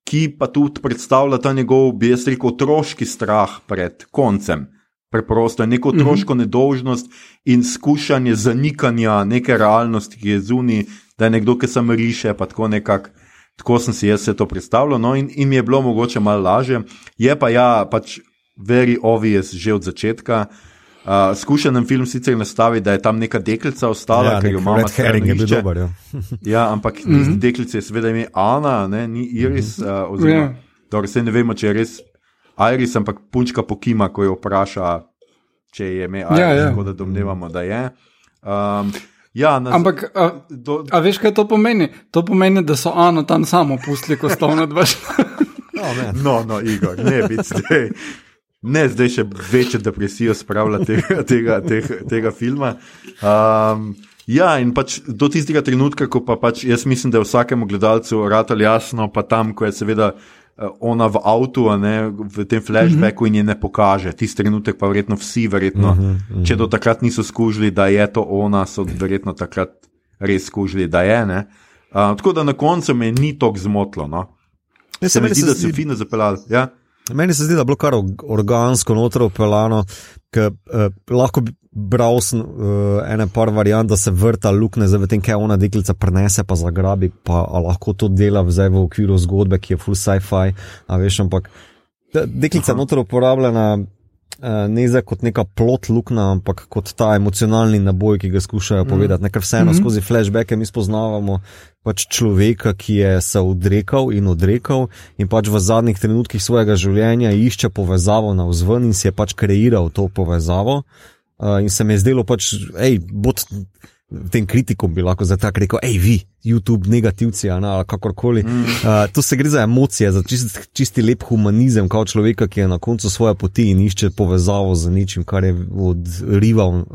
ki pa tudi predstavlja ta njegov, bi jaz rekel, otroški strah pred koncem. Preprosto je neko mhm. otroško nedožnost in skušanje zanikanja neke realnosti, ki je zunaj, da je nekdo, ki se riše. Tako, nekak, tako sem si jaz to predstavljal. No, in, in mi je bilo mogoče malo lažje. Je pa ja, pač very obvious že od začetka. Uh, skušal sem film sicer nastaviti, da je tam neka deklica ostala, ja, ker jo je bil dober. Ja, [LAUGHS] ja ampak mm -hmm. deklica je seveda ime Ana, ne, ni Iris. Mm -hmm. uh, oziroma, yeah. Ja. dobro, ne vemo, če je res Iris, ampak punčka pokima, ko jo vpraša, če je ime Iris, ja, ja. tako da domnevamo, da je. Um, Ja, nas, Ampak, a, do, a veš, kaj to pomeni? To pomeni, da so Ano tam samo pustili, ko sta ona dva. [LAUGHS] no, no, no, Igor, ne bi zdaj. Ne, zdaj še večjo depresijo spravlja tega, tega, tega, tega filma. Um, ja, in pač do tistega trenutka, ko pa pač jaz mislim, da je vsakemu gledalcu rado jasno, pa tam, ko je seveda eh, ona v avtu, ne, v tem flashbacku uh -huh. in je ne pokaže. Tisti trenutek pa verjetno vsi, verjetno, uh -huh, uh -huh. če do takrat niso skužili, da je to ona, so verjetno takrat res skužili, da je. Uh, tako da na koncu me ni tako zmotlo. No. Se mi zdi, da si fino zapeljal. Ja? Meni se zdi, da je bilo kar organsko notro upeljano, ker eh, lahko bi bral sem eh, ene par variant, da se vrta lukne, zdaj v tem, kaj ona deklica prenese, pa zagrabi, pa lahko to dela zdaj v okviru zgodbe, ki je full sci-fi, a veš, ampak deklica notro uporabljena. Eh, ne za kot neka plot luknja, ampak kot ta emocionalni naboj, ki ga skušajo mm. povedati. Nekaj vseeno mm -hmm. skozi flashbacke mi spoznavamo pač človeka, ki je se odrekal in odrekal in pač v zadnjih trenutkih svojega življenja išče povezavo na vzven in si je pač kreiral to povezavo. Uh, in se mi je zdelo pač, hej, bod tem kritikom bi lahko zdaj tako rekel, hej, vi, YouTube, negativci, ali kakorkoli. Mm. Uh, tu se gre za emocije, za čist, čisti lep humanizem, kot človeka, ki je na koncu svoje poti in išče povezavo z nečim, kar je odrival uh,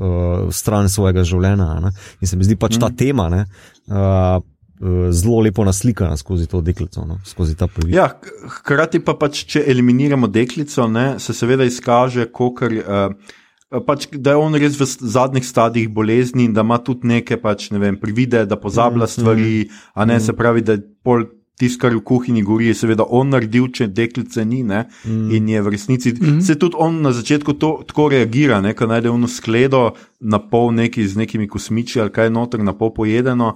stran svojega življenja. Ne? In se mi zdi pač mm. ta tema. Uh, uh, zelo lepo naslikana skozi to deklico, no, skozi ta prvi. Ja, hkrati pa pač, če eliminiramo deklico, ne, se seveda izkaže, kokr, uh, pač, da je on res v zadnjih stadijih bolezni in da ima tudi neke pač, ne vem, privide, da pozablja stvari, a ne se pravi, da je pol. Tisto, kar v kuhinji gori, je seveda on naredil, če deklice ni. Mm. In je v resnici, mm. se tudi on na začetku to, tako reagira, ko najde eno skledo, na pol neki z nekimi kosmiči ali kaj noter, na pol pojedeno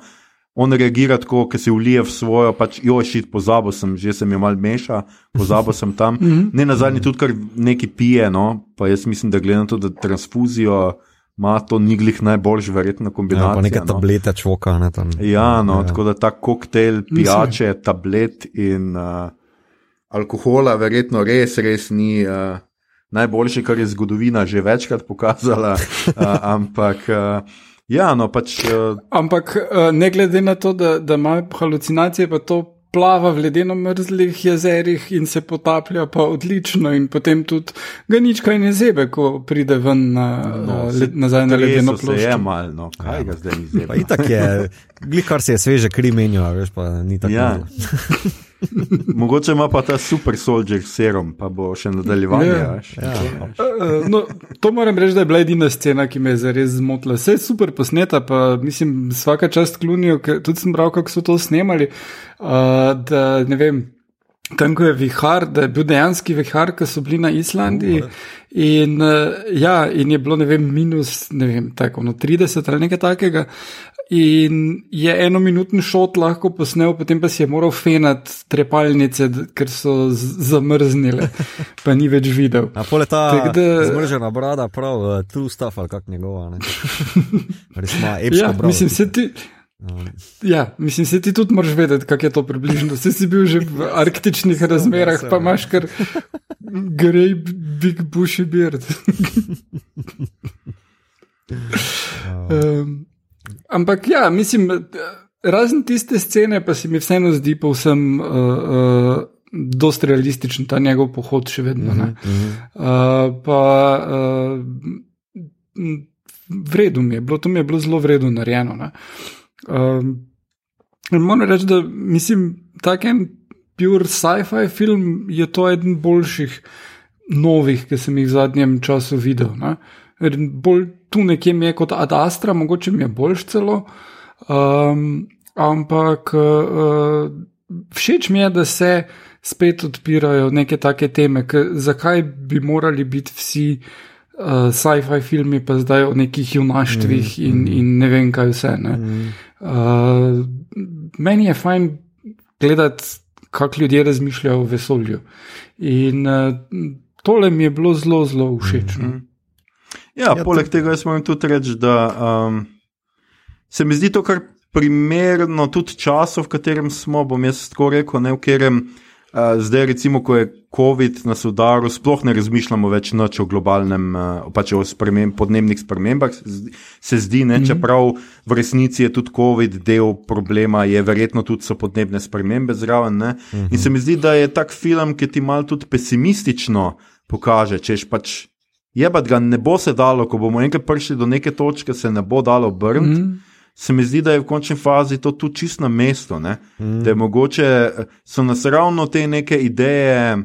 on reagira tako, ker se ulije v svojo, pač jo šit, pozabil sem, že sem jo mal meša, pozabil sem tam. [LAUGHS] Mhm. ne na zadnji tudi, kar neki pije, no, pa jaz mislim, da glede na to, da transfuzijo. Ma to ni glih najboljši, verjetno kombinacija. Ja, pa neke no. tablete čvoka. Ne, tam. Ja, no, ja. tako da ta koktejl pijače, tablet in uh, alkohola, verjetno res, res ni uh, najboljši, kar je zgodovina že večkrat pokazala. Uh, [LAUGHS] ampak. Uh, Ja, no, pač, uh... Ampak uh, ne glede na to, da, da ima halucinacije, pa to plava v ledeno mrzlih jezerih in se potaplja, pa odlično, in potem tudi ga nič kaj ne zebe, ko pride ven na, no, le, nazaj na ledeno ploščo. Je malo, no, kaj ga zdaj ni zebe. Itak je, glikar se je sveže kri menil, veš pa ni tako. Ja. [LAUGHS] Mogoče ima pa ta super soldier serum, pa bo še nadaljevanje. Ja. Ja. Uh, no, to moram reči, da je bila edina scena, ki me je zares zmotila. Vse je super posneta, pa mislim, vsaka čast klunijo, tudi sem bral, kako so to snemali. Uh, da, ne vem, tam, ko je vihar, da je bil dejanski vihar, ki so bili na Islandiji. In, uh, ja, in je bilo, ne vem, minus ne vem, tako, no, 30 ali nekaj takega in je eno minutni šot lahko posnel, potem pa si je moral fenati trepalnice, ker so zamrznile, [LAUGHS] pa ni več videl. A pole ta da... zmržena brada, prav, uh, true stuff ali kak njegova. [LAUGHS] Res ima epsko ja, brado. Mislim, se ti. Ja, mislim, se ti tudi moraš vedeti, kako je to približno. Si, si bil že v [LAUGHS] arktičnih razmerah, pa imaš kar grej, big bushy beard. um, [LAUGHS] Ampak ja, mislim, razen tiste scene, pa se mi vseeno zdi povsem. Uh, uh, Dost realističen ta njegov pohod, še vedno. -huh. uh, pa uh, vredno mi je bilo, to mi je bilo zelo vredno narejeno. Uh, moram reči, da mislim, tak en pure sci-fi film je to eden boljših novih, ki sem jih v zadnjem času videl. Ne? bolj tu nekje mi je kot Ad Astra, mogoče mi je boljš celo. Um, ampak uh, všeč mi je, da se spet odpirajo neke take teme, zakaj bi morali biti vsi uh, sci-fi filmi pa zdaj o nekih junaštvih mm, in, mm. in ne vem kaj vse. Mm. Uh, meni je fajn gledati, kako ljudje razmišljajo o vesolju. In uh, tole mi je bilo zelo, zelo všeč. Mm -hmm. Ja, ja, poleg tega jaz moram tudi reči, da um, se mi zdi to kar primerno tudi času, v katerem smo, bom jaz tako rekel, ne v katerem. Uh, zdaj, recimo, ko je COVID nas udaril, sploh ne razmišljamo več o globalnem, uh, pač o sprememb, podnebnih spremembah. Se zdi, ne, -hmm. čeprav v resnici je tudi COVID del problema, je verjetno tudi so podnebne spremembe zraven. -hmm. In se mi zdi, da je tak film, ki ti malo tudi pesimistično pokaže, češ pač je pa ga ne bo se dalo, ko bomo enkrat prišli do neke točke, se ne bo dalo obrniti. Mm. Se mi zdi, da je v končni fazi to tudi čisto na mestu. Mm. Da je mogoče, so nas ravno te neke ideje.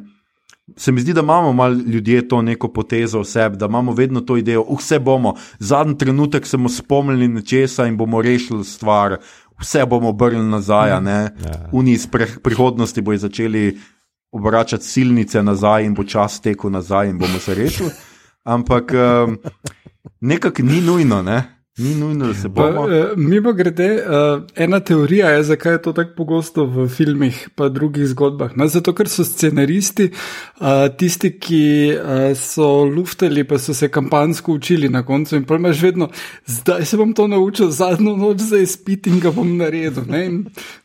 Se mi zdi, da imamo malo ljudje to neko potezo v sebi, da imamo vedno to idejo, uh, vse bomo, zadnji trenutek se bomo spomnili nečesa in bomo rešili stvar, vse bomo obrnili nazaj. Mm. Ja. Oni iz prihodnosti bodo začeli obračati silnice nazaj in bo čas tekel nazaj in bomo se rešili ampak um, nekako ni nujno. Ne? Ni nujno, da se bo. Uh, Mimo grede, uh, ena teorija je, zakaj je to tako pogosto v filmih in drugih zgodbah. No, zato, ker so scenaristi uh, tisti, ki uh, so luftali, pa so se kampansko učili na koncu. In imaš vedno, zdaj se bom to naučil, zadnjo noč za izpit in ga bom naredil.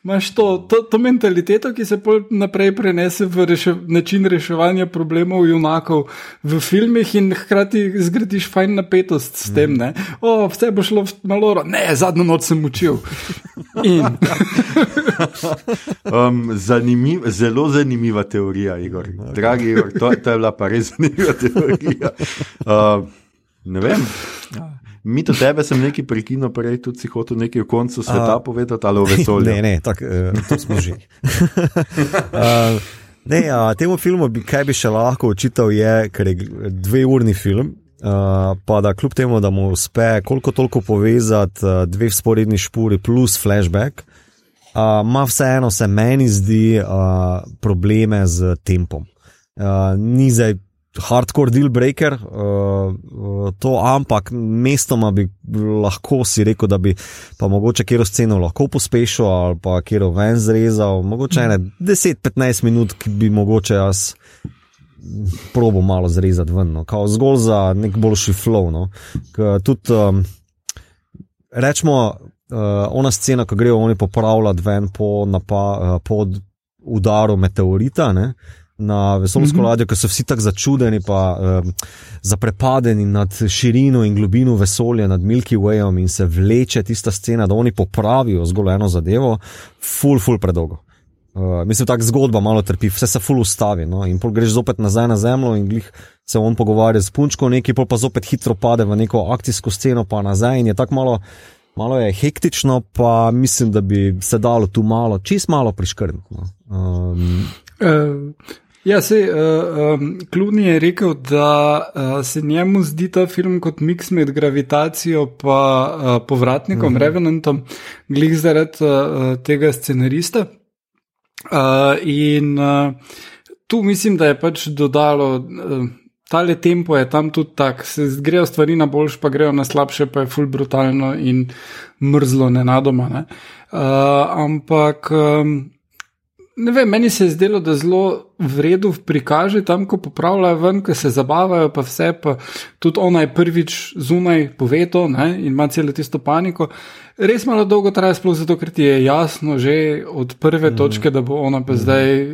Imáš to, to, to mentaliteto, ki se naprej prenese v reše, način reševanja problemov junakov v filmih in hkrati zgradiš fajn napetost s tem. Mm bo šlo malo, ne, zadnjo noč sem učil. [LAUGHS] um, zanimiv, zelo zanimiva teorija, Igor. Dragi Igor, to, to je bila pa res zanimiva teorija. Uh, ne vem. Mi to tebe sem nekaj prekinil, prej tudi si hotel nekaj o koncu sveta uh, povedati ali o [LAUGHS] vesolju. Ne, ne, tako uh, smo že. uh, [LAUGHS] ne, uh, temu filmu, bi, kaj bi še lahko očital, je, ker je dveurni film. Uh, pa da kljub temu, da mu uspe koliko toliko povezati uh, dve sporedni špuri plus flashback, ima uh, vseeno se meni zdi uh, probleme z tempom. Uh, ni zdaj hardcore deal breaker, uh, to, ampak mestoma bi lahko si rekel, da bi pa mogoče kjer sceno lahko pospešil ali pa kjer ven zrezal, mogoče ene 10-15 minut, ki bi mogoče jaz. Probo malo zrezati ven, no. zgolj za nek boljši flow. No. Tudi, um, rečemo, uh, ona scena, ko grejo oni popravljati ven po, napa, uh, po udaru meteorita, ne, na vesoljsko mm -hmm. ladjo, ker so vsi tako začudeni, pa um, zaprepadeni nad širino in globino vesolja, nad Milky Wayom in se vleče tista scena, da oni popravijo zgolj eno zadevo, full, full predolgo. Uh, mislim, da ta zgodba malo trpi, vse se full ustavi. No? In pol greš zopet nazaj na zemljo in glih se on pogovarja s punčko, nekaj pa zopet hitro pade v neko akcijsko sceno, pa nazaj in je tako malo, malo je hektično, pa mislim, da bi se dalo tu malo, čist malo priškrniti. No? Um, uh, Ja, se uh, um, Kluni je rekel, da uh, se njemu zdi ta film kot miks med gravitacijo in uh, povratnikom, uh mhm. -huh. Revenantom, glih zaradi uh, tega scenarista. Uh, in uh, tu mislim, da je pač dodalo, uh, tale tempo je tam tudi tak, se grejo stvari na boljš, pa grejo na slabše, pa je ful brutalno in mrzlo nenadoma. Ne? Uh, ampak. Um, Ne vem, meni se je zdelo, da zelo vredno prikaže tam, ko popravljajo ven, ko se zabavajo, pa vse, pa tudi ona je prvič zunaj povedo in ima celo tisto paniko. Res malo dolgo traja, sploh zato, ker ti je jasno že od prve mm. točke, da bo ona pa mm. zdaj.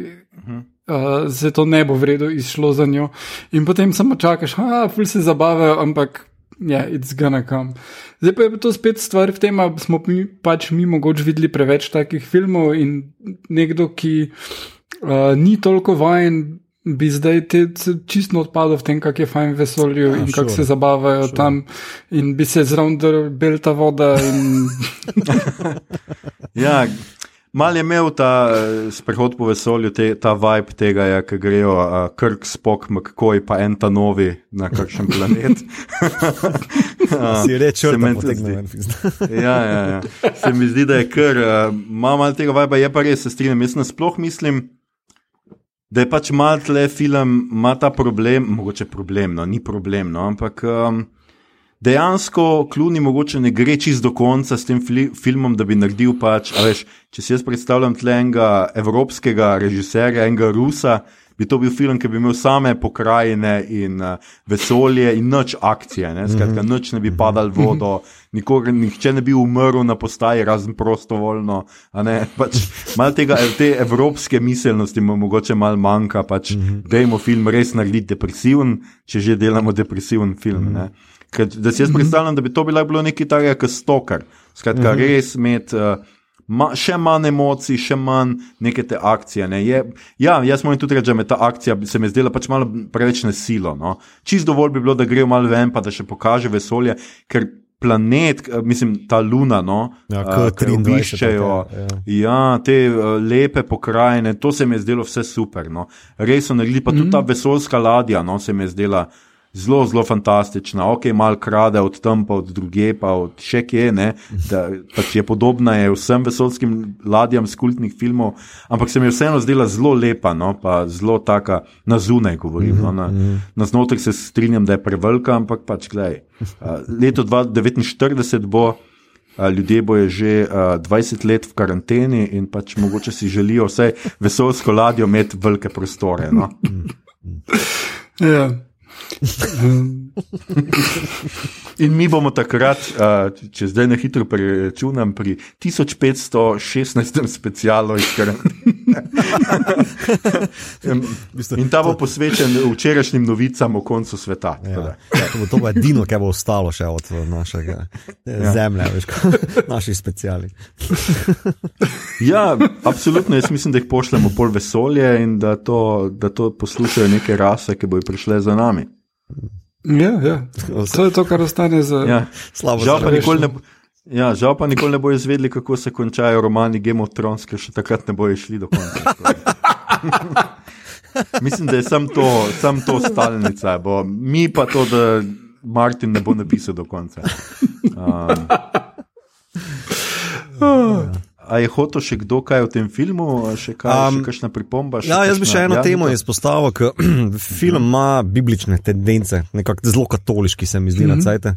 Mm. Uh, se to ne bo vredno izšlo za njo, in potem samo čakaš, da se zabavajo, ampak yeah, it's gonna come. Zdaj pa je to spet stvar v tem, da smo mi pač mi mogoče videli preveč takih filmov in nekdo, ki uh, ni toliko vajen, bi zdaj te čisto odpadel v tem, kako je fajn vesolju ja, in kako se zabavajo sure. tam in bi se zraven bel ta voda. In... [LAUGHS] ja. Mal je imel ta uh, sprehod po vesolju, te, ta vibe tega, ja, ki grejo uh, Krk, Spok, McCoy, pa en ta novi na kakšen planet. uh, [LAUGHS] si reče, da je to nekaj. Ja, ja, ja. Se mi zdi, da je kar, uh, malo mal tega vibe, je pa res, se strinjam. Jaz nasploh mislim, da je pač mal tle film, ima ta problem, mogoče problem, no, ni problem, no, ampak. Um, dejansko kluni mogoče ne gre čist do konca s tem filmom, da bi naredil pač, veš, če si jaz predstavljam tle enega evropskega režiserja, enega Rusa, bi to bil film, ki bi imel same pokrajine in uh, vesolje in noč akcije, ne? skratka, mhm. noč ne bi padal vodo, nikor, nihče ne bi umrl na postaji, razen prostovoljno. [LAUGHS] Pač, mal tega, te evropske miselnosti mu mogoče mal manjka, pač, mhm. dajmo film res narediti depresiven, če že delamo depresiven film. Ne? Ker, da si jaz mhm. predstavljam, da bi to bilo nekaj takega, kot stoker. Skratka, mhm. -huh. res imeti uh, ma, še manj emocij, še manj neke te akcije. Ne. Je, ja, jaz moram tudi reči, da me ta akcija se mi zdela pač malo preveč nesilo. No. Čist dovolj bi bilo, da grejo malo ven, pa da še pokaže vesolje. Ker planet, eh, mislim, ta luna, no, ja, ki jo obiščejo, ja. ja, te uh, lepe pokrajine, to se mi je zdelo vse super. No. Res so naredili, pa tudi mm -hmm. ta vesoljska ladja, no, se mi je zdela zelo, zelo fantastična, ok, malo krade od tam, pa od druge, pa od še kje, ne, da pač je podobna je vsem vesolskim ladjam z kultnih filmov, ampak se mi je vseeno zdela zelo lepa, no, pa zelo taka na zunaj, govorim. No, na, na znotraj se strinjam, da je prevelika, ampak pač gledaj. Leto 2049 bo. Ljudje bojo že uh, 20 let v karanteni in pač mogoče si želijo vse vesoljsko ladjo imeti velike prostore. No? ja. 嗯 [LAUGHS] In mi bomo takrat, če zdaj na hitro preračunam, pri 1516. specialu iz Karantene. [LAUGHS] In ta bo posvečen včerajšnjim novicam o koncu sveta. Ja, ja, to bo to edino, kar bo ostalo še od našega ja. zemlje, veš, [LAUGHS] naših specialij. [LAUGHS] ja, absolutno. Jaz mislim, da jih pošljemo pol vesolje in da to, da to poslušajo neke rase, ki bojo prišle za nami. Ja, ja. To je to, kar ostane za Ja. Slabo Žal pa, nikoli ne, bo- ja, žal pa nikoli ne bojo izvedeli, kako se končajo romani Game of Thrones, ker še takrat ne bojo šli do konca. [LAUGHS] Mislim, da je sam to, sam to stalnica. Bo. Mi pa to, da Martin ne bo napisal do konca. [LAUGHS] Um, a je hotel še kdo kaj v tem filmu, še kaj, um, še kakšna pripomba? Še Ja, jaz bi še eno ja, temo izpostavil, ker [CLEARS THROAT] film ima biblične tendence, nekako zelo katoliški se mi zdi na cajte.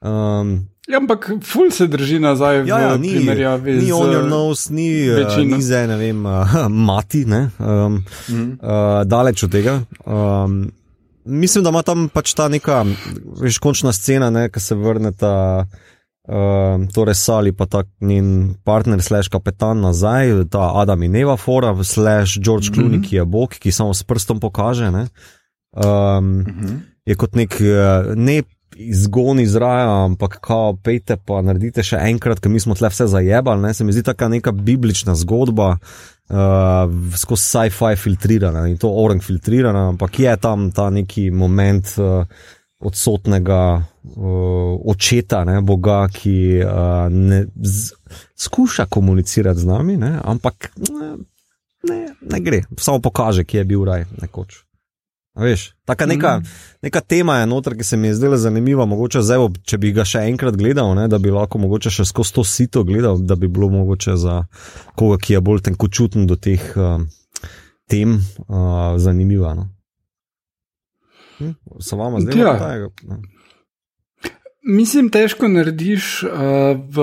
Um, Ja, ampak ful se drži nazaj ja, ja, ni, primerjavi ni z on your nose, ni, uh, večino. ni zdaj, ne vem, uh, [LAUGHS] mati, ne, um, Mhm. uh, daleč od tega. Um, mislim, da ima tam pač ta neka, veš, končna scena, ne, ki se vrneta. Uh, torej, Sali pa ta njen partner, slash kapetan nazaj, ta Adam in Eva, fora, slash George Clooney, mm -hmm. ki je bog, ki samo s prstom pokaže. Ne, um, Mhm. je kot nek eh, ne izgon iz raja, ampak kao pejte pa naredite še enkrat, ker mi smo tle vse zajebali. Ne? Se mi zdi taka neka biblična zgodba. Uh, skozi sci-fi filtrirana in to orang filtrirana, ampak je tam ta neki moment uh, odsotnega uh, očeta, ne, Boga, ki uh, ne z, skuša komunicirati z nami, ne, ampak ne, ne, ne gre, samo pokaže, kje je bil raj nekoč. A Veš, taka neka, mm. neka tema je noter, ki se mi je zdela zanimiva. Mogoče zdaj, če bi ga še enkrat gledal, ne, da bi lahko mogoče še skozi to sito gledal, da bi bilo mogoče za koga, ki je bolj tenkočuten do teh uh, tem, uh, zanimiva. No. Hm? Se vama zdaj Ja. ja. Mislim, težko narediš uh, v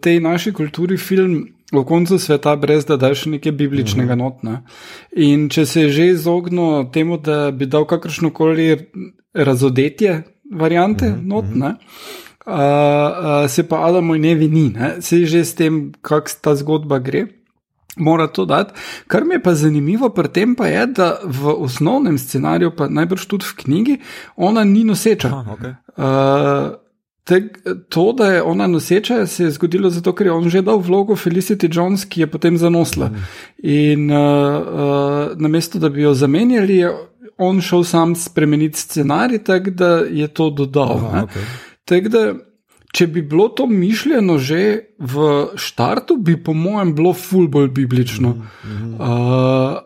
tej naši kulturi film o koncu sveta, brez da daš nekaj bibličnega Mhm. notna. In če se že izognil temu, da bi dal kakršno koli razodetje variante Mhm, notna. Uh, uh, se pa Adamo in Evi ni, ne? se že s tem, kako ta zgodba gre, mora to dati. Kar mi je pa zanimivo pri tem, pa je, da v osnovnem scenariju, pa najbrž tudi v knjigi, ona ni noseča. Aha, okay. Uh, tek, to, da je ona noseča, se je zgodilo zato, ker je on že dal vlogo Felicity Jones, ki je potem zanosla. In uh, uh, namesto da bi jo zamenjali, je on šel sam spremeniti scenarij, tako da je to dodal. Aha, okay. Tako da, če bi bilo to mišljeno že v štartu, bi po mojem bilo ful bolj biblično. Uh,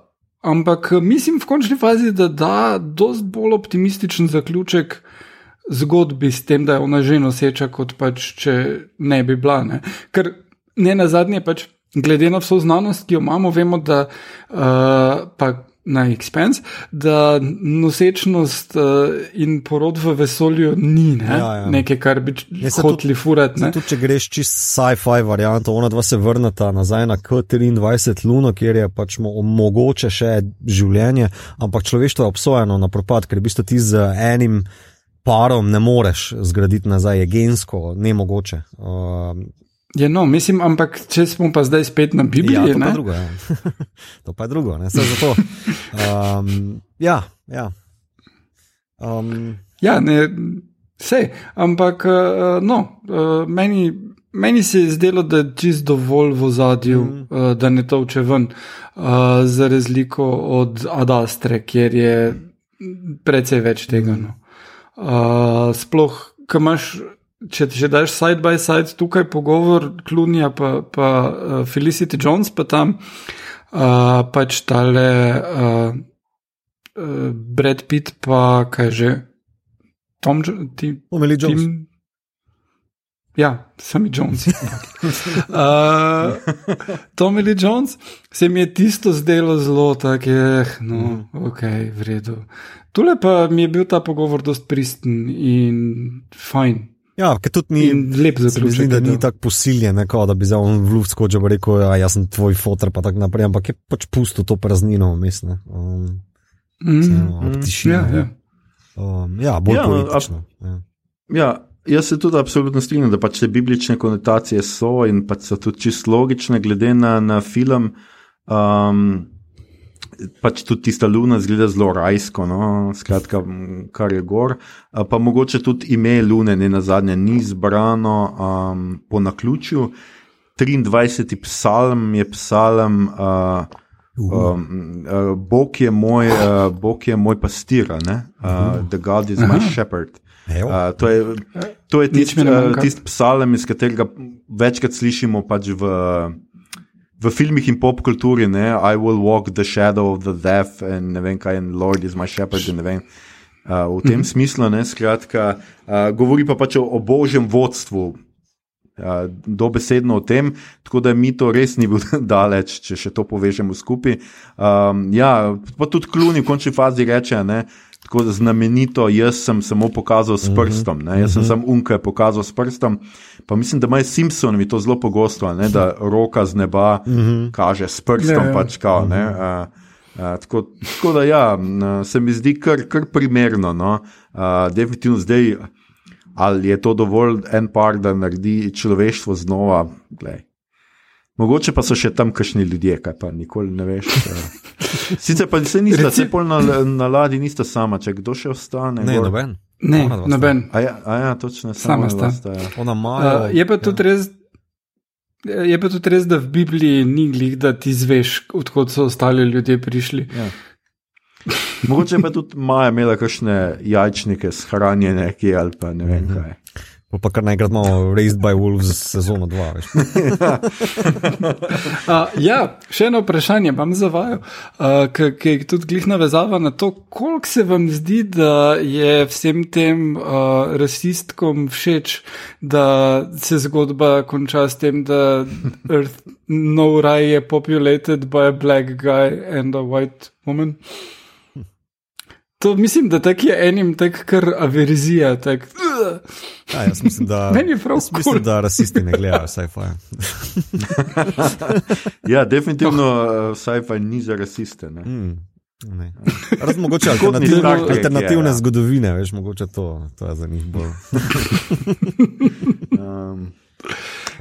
ampak mislim v končni fazi, da da dosti bolj optimističen zaključek zgodbi s tem, da je ona že noseča, kot pač če ne bi bila. Ne? Ker ne na zadnje pač. Glede na vso znanost, ki jo imamo, vemo, da uh, pa na expense, da nosečnost uh, in porod v vesolju ni ne? Ja, ja. nekaj, kar bi Ne, saj hoteli furati. ne. Tudi če greš čist sci-fi varianto, ona dva se vrneta nazaj na K23 Luno, kjer je pač mo mogoče še življenje, ampak človeštvo je obsojeno na propad, ker v bistvu ti z enim parom ne moreš zgraditi nazaj, je gensko nemogoče. Um, Je no, mislim, ampak če smo pa zdaj spet na ja, Bibliji, to pa ne? je drugo. Ja. [LAUGHS] to pa je drugo, zato. Um, ja, ja. Um, Ja, ne, vse. Ampak, uh, no, uh, meni, meni se je zdelo, da je čist dovolj v zadju, mm. uh, da ne toče ven, uh, za razliko od Adastre, kjer je precej več tega. No. Uh, sploh, ko imaš. Če ti že daš side by side tukaj pogovor, Klunija pa, pa uh, Felicity Jones, pa tam uh, pač tale uh, uh, Brad Pitt, pa kaj že, Tom, ti, Omeli Jones. Tim, ja, sami Jones. uh, [LAUGHS] Tommy Lee Jones se mi je tisto zdelo zelo tako, eh, no, ok, v redu. Tule pa mi je bil ta pogovor dost pristen in fajn. Ja, ker tudi ni. Lep Se mi zdi, zaključek. da ni bil. tako posiljen, kao, da bi za on v luft skočil in rekel, da jaz sem tvoj fotor, pa tako naprej, ampak je pač pusto to praznino vmes. ne. Um, Mm, ob tišini, ja, ja. um, ja, bolj Ja, ja, no, politično. Ja. Ja, jaz se tudi absolutno strinjam, da pač te biblične konotacije so in pač so tudi čisto logične, glede na, na film. Um, pač tudi tista luna zgleda zelo rajsko, no? skratka, kar je gor. Pa mogoče tudi ime lune, ne na zadnje, ni zbrano um, po naključju. 23. psalm je psalm, uh, Um, uh, Bog, je moj, uh, Bog je moj pastir, uh, the God is my shepherd. Evo. Uh, to je, to je tisti ne uh, tist psalem, iz katerega večkrat slišimo pač v, v filmih in popkulturi. ne, I will walk the shadow of the death, in ne vem kaj, in Lord is my shepherd. in ne vem. Uh, v tem smislu, ne, skratka, uh, govori pa pač o, o božjem vodstvu, uh, dobesedno o tem, tako da mi to res ni bil [LAUGHS] daleč, če še to povežemo skupaj. Um, ja, pa tudi Kluni v končni fazi reče, ne, tako znamenito, jaz sem samo pokazal s prstom, ne, jaz sem samo unka pokazal s prstom. Pa mislim, da imajo Simpsonovi to zelo pogosto, ne, da [LAUGHS] roka z neba kaže s prstom. Ja, ja. Pač, kao, ne, uh, Uh, tako, tako da, ja, se mi zdi kar, kar primerno. No? Uh, definitivno zdaj, ali je to dovolj en par, da naredi človeštvo znova. Glej. Mogoče pa so še tam kakšni ljudje, kaj pa nikoli ne veš. Uh. Sicer pa se nista, Reci- se pol na, na ladji nista sama, če kdo še ostane. Ne, gor. noben. Ne, noben. A ja, a ja, točno, Sama sama sta. sta. Ja. Ona Maja. Uh, je pa tudi res. Je pa tudi res, da v Bibliji ni glih, da ti zveš, odkot so ostali ljudje prišli. Ja. Mogoče pa tudi Maja imela kakšne jajčnike shranjene, ki ali pa ne vem kaj. Pa, pa kar naenkrat imamo Raised by Wolves sezono 2. Veš. [LAUGHS] Uh, ja, še eno vprašanje vam zavajam, uh, ki je tudi glih navezava na to, koliko se vam zdi, da je vsem tem uh, rasistkom všeč, da se zgodba konča s tem, da Earth no raj je populated by a black guy and a white woman. To mislim, da tak je enim tak kar averzija. Tak, Ja, jaz mislim, da, Meni je prav jaz mislim, da rasisti ne gledajo sci-fi. [LAUGHS] Ja, definitivno uh, sci-fi ni za rasiste. Ne. Mm, ne. Razen mogoče Kot ni alternativne, Trek je, alternativne ja. zgodovine, veš, mogoče to, to je za njih bolj. [LAUGHS] Um,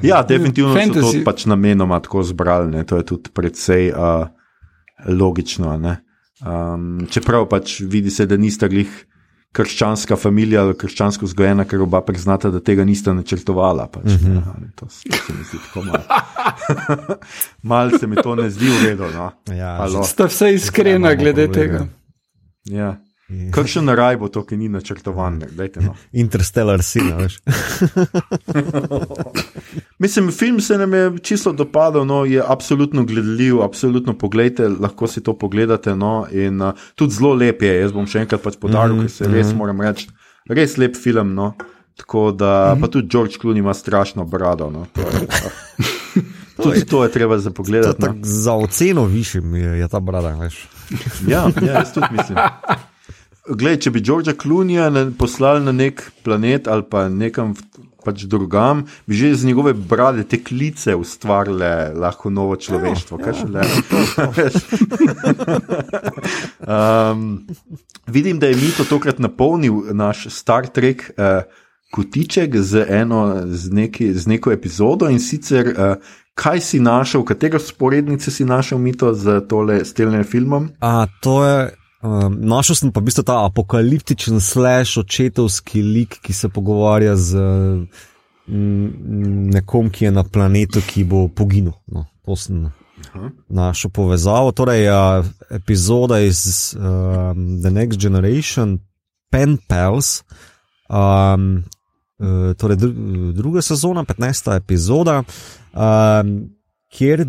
ja, definitivno so Fantasy. to pač namenoma tako zbrali, ne. to je tudi precej uh, logično. ne. Um, čeprav pač vidi se, da nista glih krščanska družina ali krščansko vzgojena, ker oba priznata, da tega nista načrtovala. Pač, mm -hmm. ne, to, se- to se mi zdi tako malo. [LAUGHS] Mal se mi to ne zdi v redu. No. Ja, Halo. sta vse iskrena Ja, glede tega. povedal. Ja. Kakšen raj bo to, ki ni načrtovan? no. [LAUGHS] Interstellar sin, veš. [LAUGHS] Mislim, film se nam je čisto dopadel, no, je absolutno gledljiv, absolutno pogledajte, lahko si to pogledate. No, in uh, tudi zelo lep je, jaz bom še enkrat pač podaril, mm -hmm. ker se res moram reči, res lep film. No. Tako da, mm -hmm. pa tudi George Clooney ima strašno brado. No. To je, [LAUGHS] uh, tudi to je treba za To pogledati. No. za oceno višjim je, je ta brada, veš. Ja, ja, jaz tudi mislim. Glej, če bi Georgea na- poslali na nek planet ali pa nekam pač drugam, bi že z njegove brade te klice ustvarile lahko novo človeštvo. šele. Veš. [LAUGHS] um, vidim, da je Mito tokrat napolnil naš Star Trek uh, kotiček z, eno, z, neki, z neko epizodo in sicer. Uh, Kaj si našel, katero sporednice si našel, Mito, z tole stelnim filmom? A, to je. Um, našel sem pa v bistvu ta apokaliptičen slash očetovski lik, ki se pogovarja z mm, nekom, ki je na planetu, ki bo poginil. No, to sem našel povezavo. Torej, uh, epizoda iz um, The Next Generation, Pen Pals, um, uh, torej dru druga sezona, 15. epizoda, um, kjer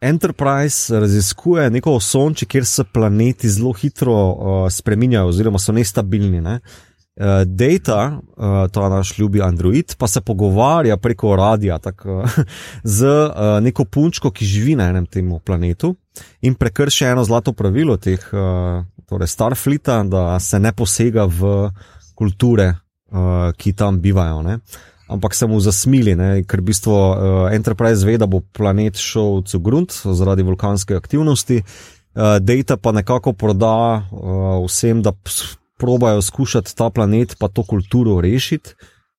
Enterprise raziskuje neko osončje, kjer se planeti zelo hitro uh, spreminjajo, oziroma so nestabilni. Ne? Uh, Data, uh, to je naš ljubi Android, pa se pogovarja preko radia tako, [LAUGHS] z uh, neko punčko, ki živi na enem tem planetu in prekrši eno zlato pravilo teh, uh, torej Starfleeta, da se ne posega v kulture, uh, ki tam bivajo. Ne? Ampak se mu zasmili, ne? ker v bistvu uh, Enterprise ve, da bo planet šel v grunt zaradi vulkanske aktivnosti, uh, Data pa nekako proda uh, vsem, da probajo skušati ta planet pa to kulturo rešiti.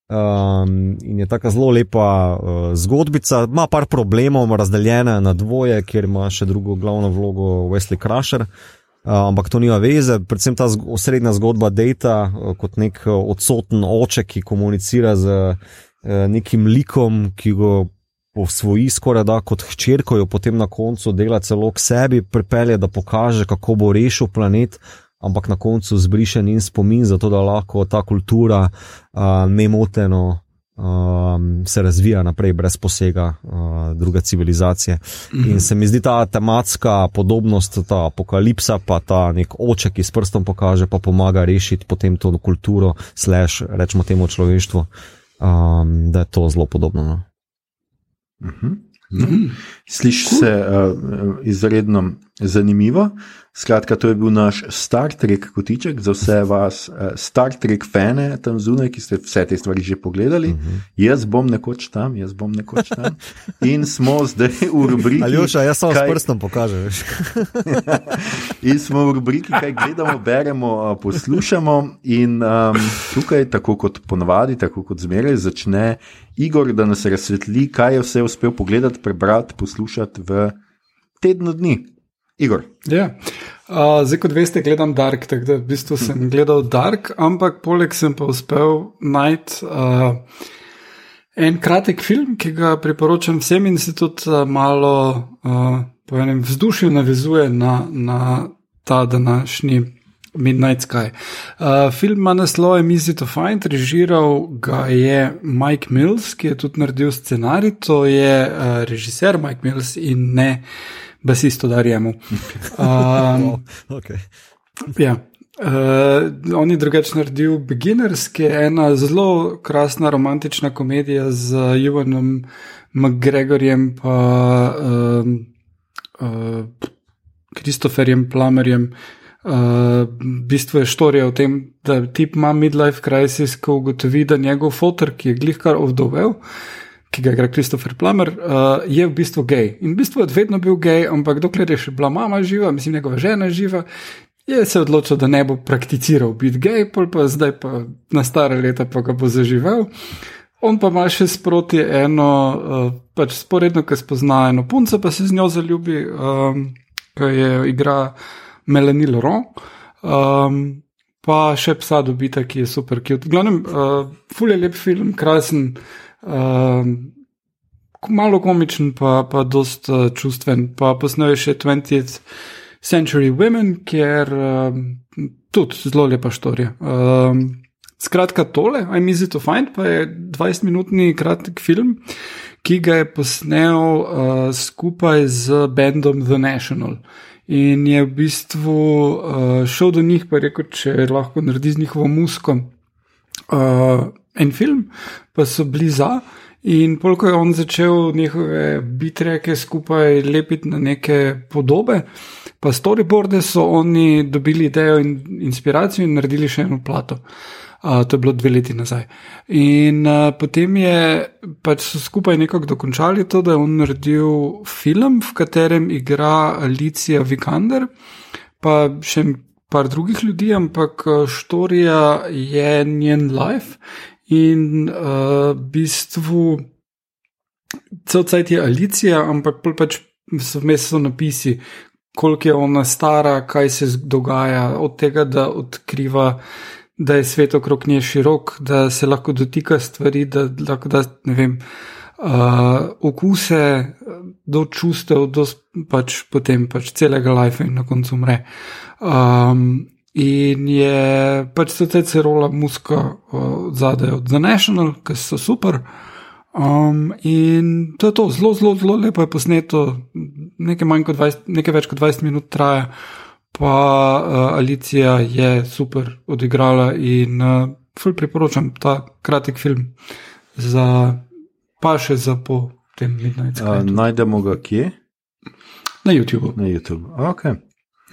Um, in je tako zelo lepa uh, zgodbica, ima par problemov, razdeljena na dvoje, kjer ima še drugo glavno vlogo Wesley Crusher. Uh, ampak to nima veze, predvsem ta osrednja zgodba Data uh, kot nek uh, odsoten oče, ki komunicira z nekim likom, ki go posvoji skoraj da kot hčerko, jo potem na koncu dela celo k sebi, pripelje, da pokaže, kako bo rešil planet. Ampak na koncu zbriše in spomin, zato da lahko ta kultura uh, nemoteno um, se razvija naprej, brez posega uh, druge civilizacije. In se mi zdi ta tematska podobnost, ta apokalipsa, pa ta nek oče, ki s prstom pokaže, pa pomaga rešiti potem to kulturo, slash, rečemo temu človeštvu, um, da je to zelo podobno. No? Mm -hmm. no. Sliši se uh, izredno zanimivo. Skratka, to je bil naš Star Trek kotiček za vse vas, uh, Star Trek fane tam zunaj, ki ste vse te stvari že pogledali. Uh mhm. -huh. Jaz bom nekoč tam, jaz bom nekoč tam. In smo zdaj v rubriki. Ali už, jaz samo kaj... s prstom pokažem. in smo v rubriki, kaj gledamo, beremo, poslušamo. In um, tukaj, tako kot ponavadi, tako kot zmeraj, začne Igor, da nas razsvetli, kaj je vse uspel pogledati, prebrati, poslušati v tednu dni. Igor. Ja. Uh, zdaj, kot veste, gledam Dark, tako da v bistvu sem gledal Dark, ampak poleg sem pa uspel najti uh, en kratek film, ki ga priporočam vsem in se tudi uh, malo uh, po enem vzdušju navezuje na, na ta današnji Midnight Sky. Uh, film ima naslov Easy to Find, režiral ga je Mike Mills, ki je tudi naredil scenarij, to je uh, režiser Mike Mills in ne basist udarjamo. [LAUGHS] Um, okay. ja. Uh, on je drugače naredil Beginners, ki je ena zelo krasna romantična komedija z Juvanom McGregorjem in Kristoferjem uh, uh, Plamerjem. Uh, v bistvu je štorija o tem, da tip ima midlife crisis, ko ugotovi, da njegov fotor, ki je glihkar ovdovel, ki ga igra Kristofer Plummer, uh, je v bistvu gej. In v bistvu je vedno bil gej, ampak dokler je še bila mama živa, mislim, njegova žena živa, je se odločil, da ne bo prakticiral biti gej, pol pa zdaj pa na stare leta pa ga bo zaživel. On pa ima še sproti eno, uh, pač sporedno, ki spozna eno punco, pa se z njo zaljubi, um, ki je igra Melanie Laurent. Um, pa še psa dobita, ki je super, je v glavnem, uh, ful je lep film, krasen. Um, malo komičen, pa, pa dost uh, čustven. Pa posnuje še 20th Century Women, kjer um, tudi zelo lepa štorija. Um, skratka, tole, I'm easy to find, pa je 20-minutni kratek film, ki ga je posnel uh, skupaj z bendom The National. In je v bistvu uh, šel do njih, pa je rekel, če lahko naredi z njihovo musko. Uh, en film, pa so bili za. In polk je on začel njihove bitreke skupaj lepiti na neke podobe, pa storyboarde so oni dobili idejo in inspiracijo in naredili še eno plato. Uh, to je bilo dve leti nazaj. In uh, potem je pač skupaj nekako dokončali to, da je on naredil film, v katerem igra Alicia Vikander, pa še par drugih ljudi, ampak štorija je njen life In uh, v bistvu cel cajt je Alicija, ampak pač so vmes so napisi, koliko je ona stara, kaj se dogaja, od tega, da odkriva, da je svet okrog nje širok, da se lahko dotika stvari, da lahko da, ne vem, uh, okuse do čustev, do pač potem pač celega life in na koncu umre. Um, In je pač se te cerola muska uh, zadaj od The National, ki so super. Um, in to je to, zelo, zelo, zelo lepo je posneto, nekaj, 20, nekaj več kot 20 minut traja, pa uh, Alicija je super odigrala in uh, ful priporočam ta kratek film, za, pa še za po tem Midnight Sky. Uh, najdemo ga kje? Na YouTubu. Na YouTubu, ok.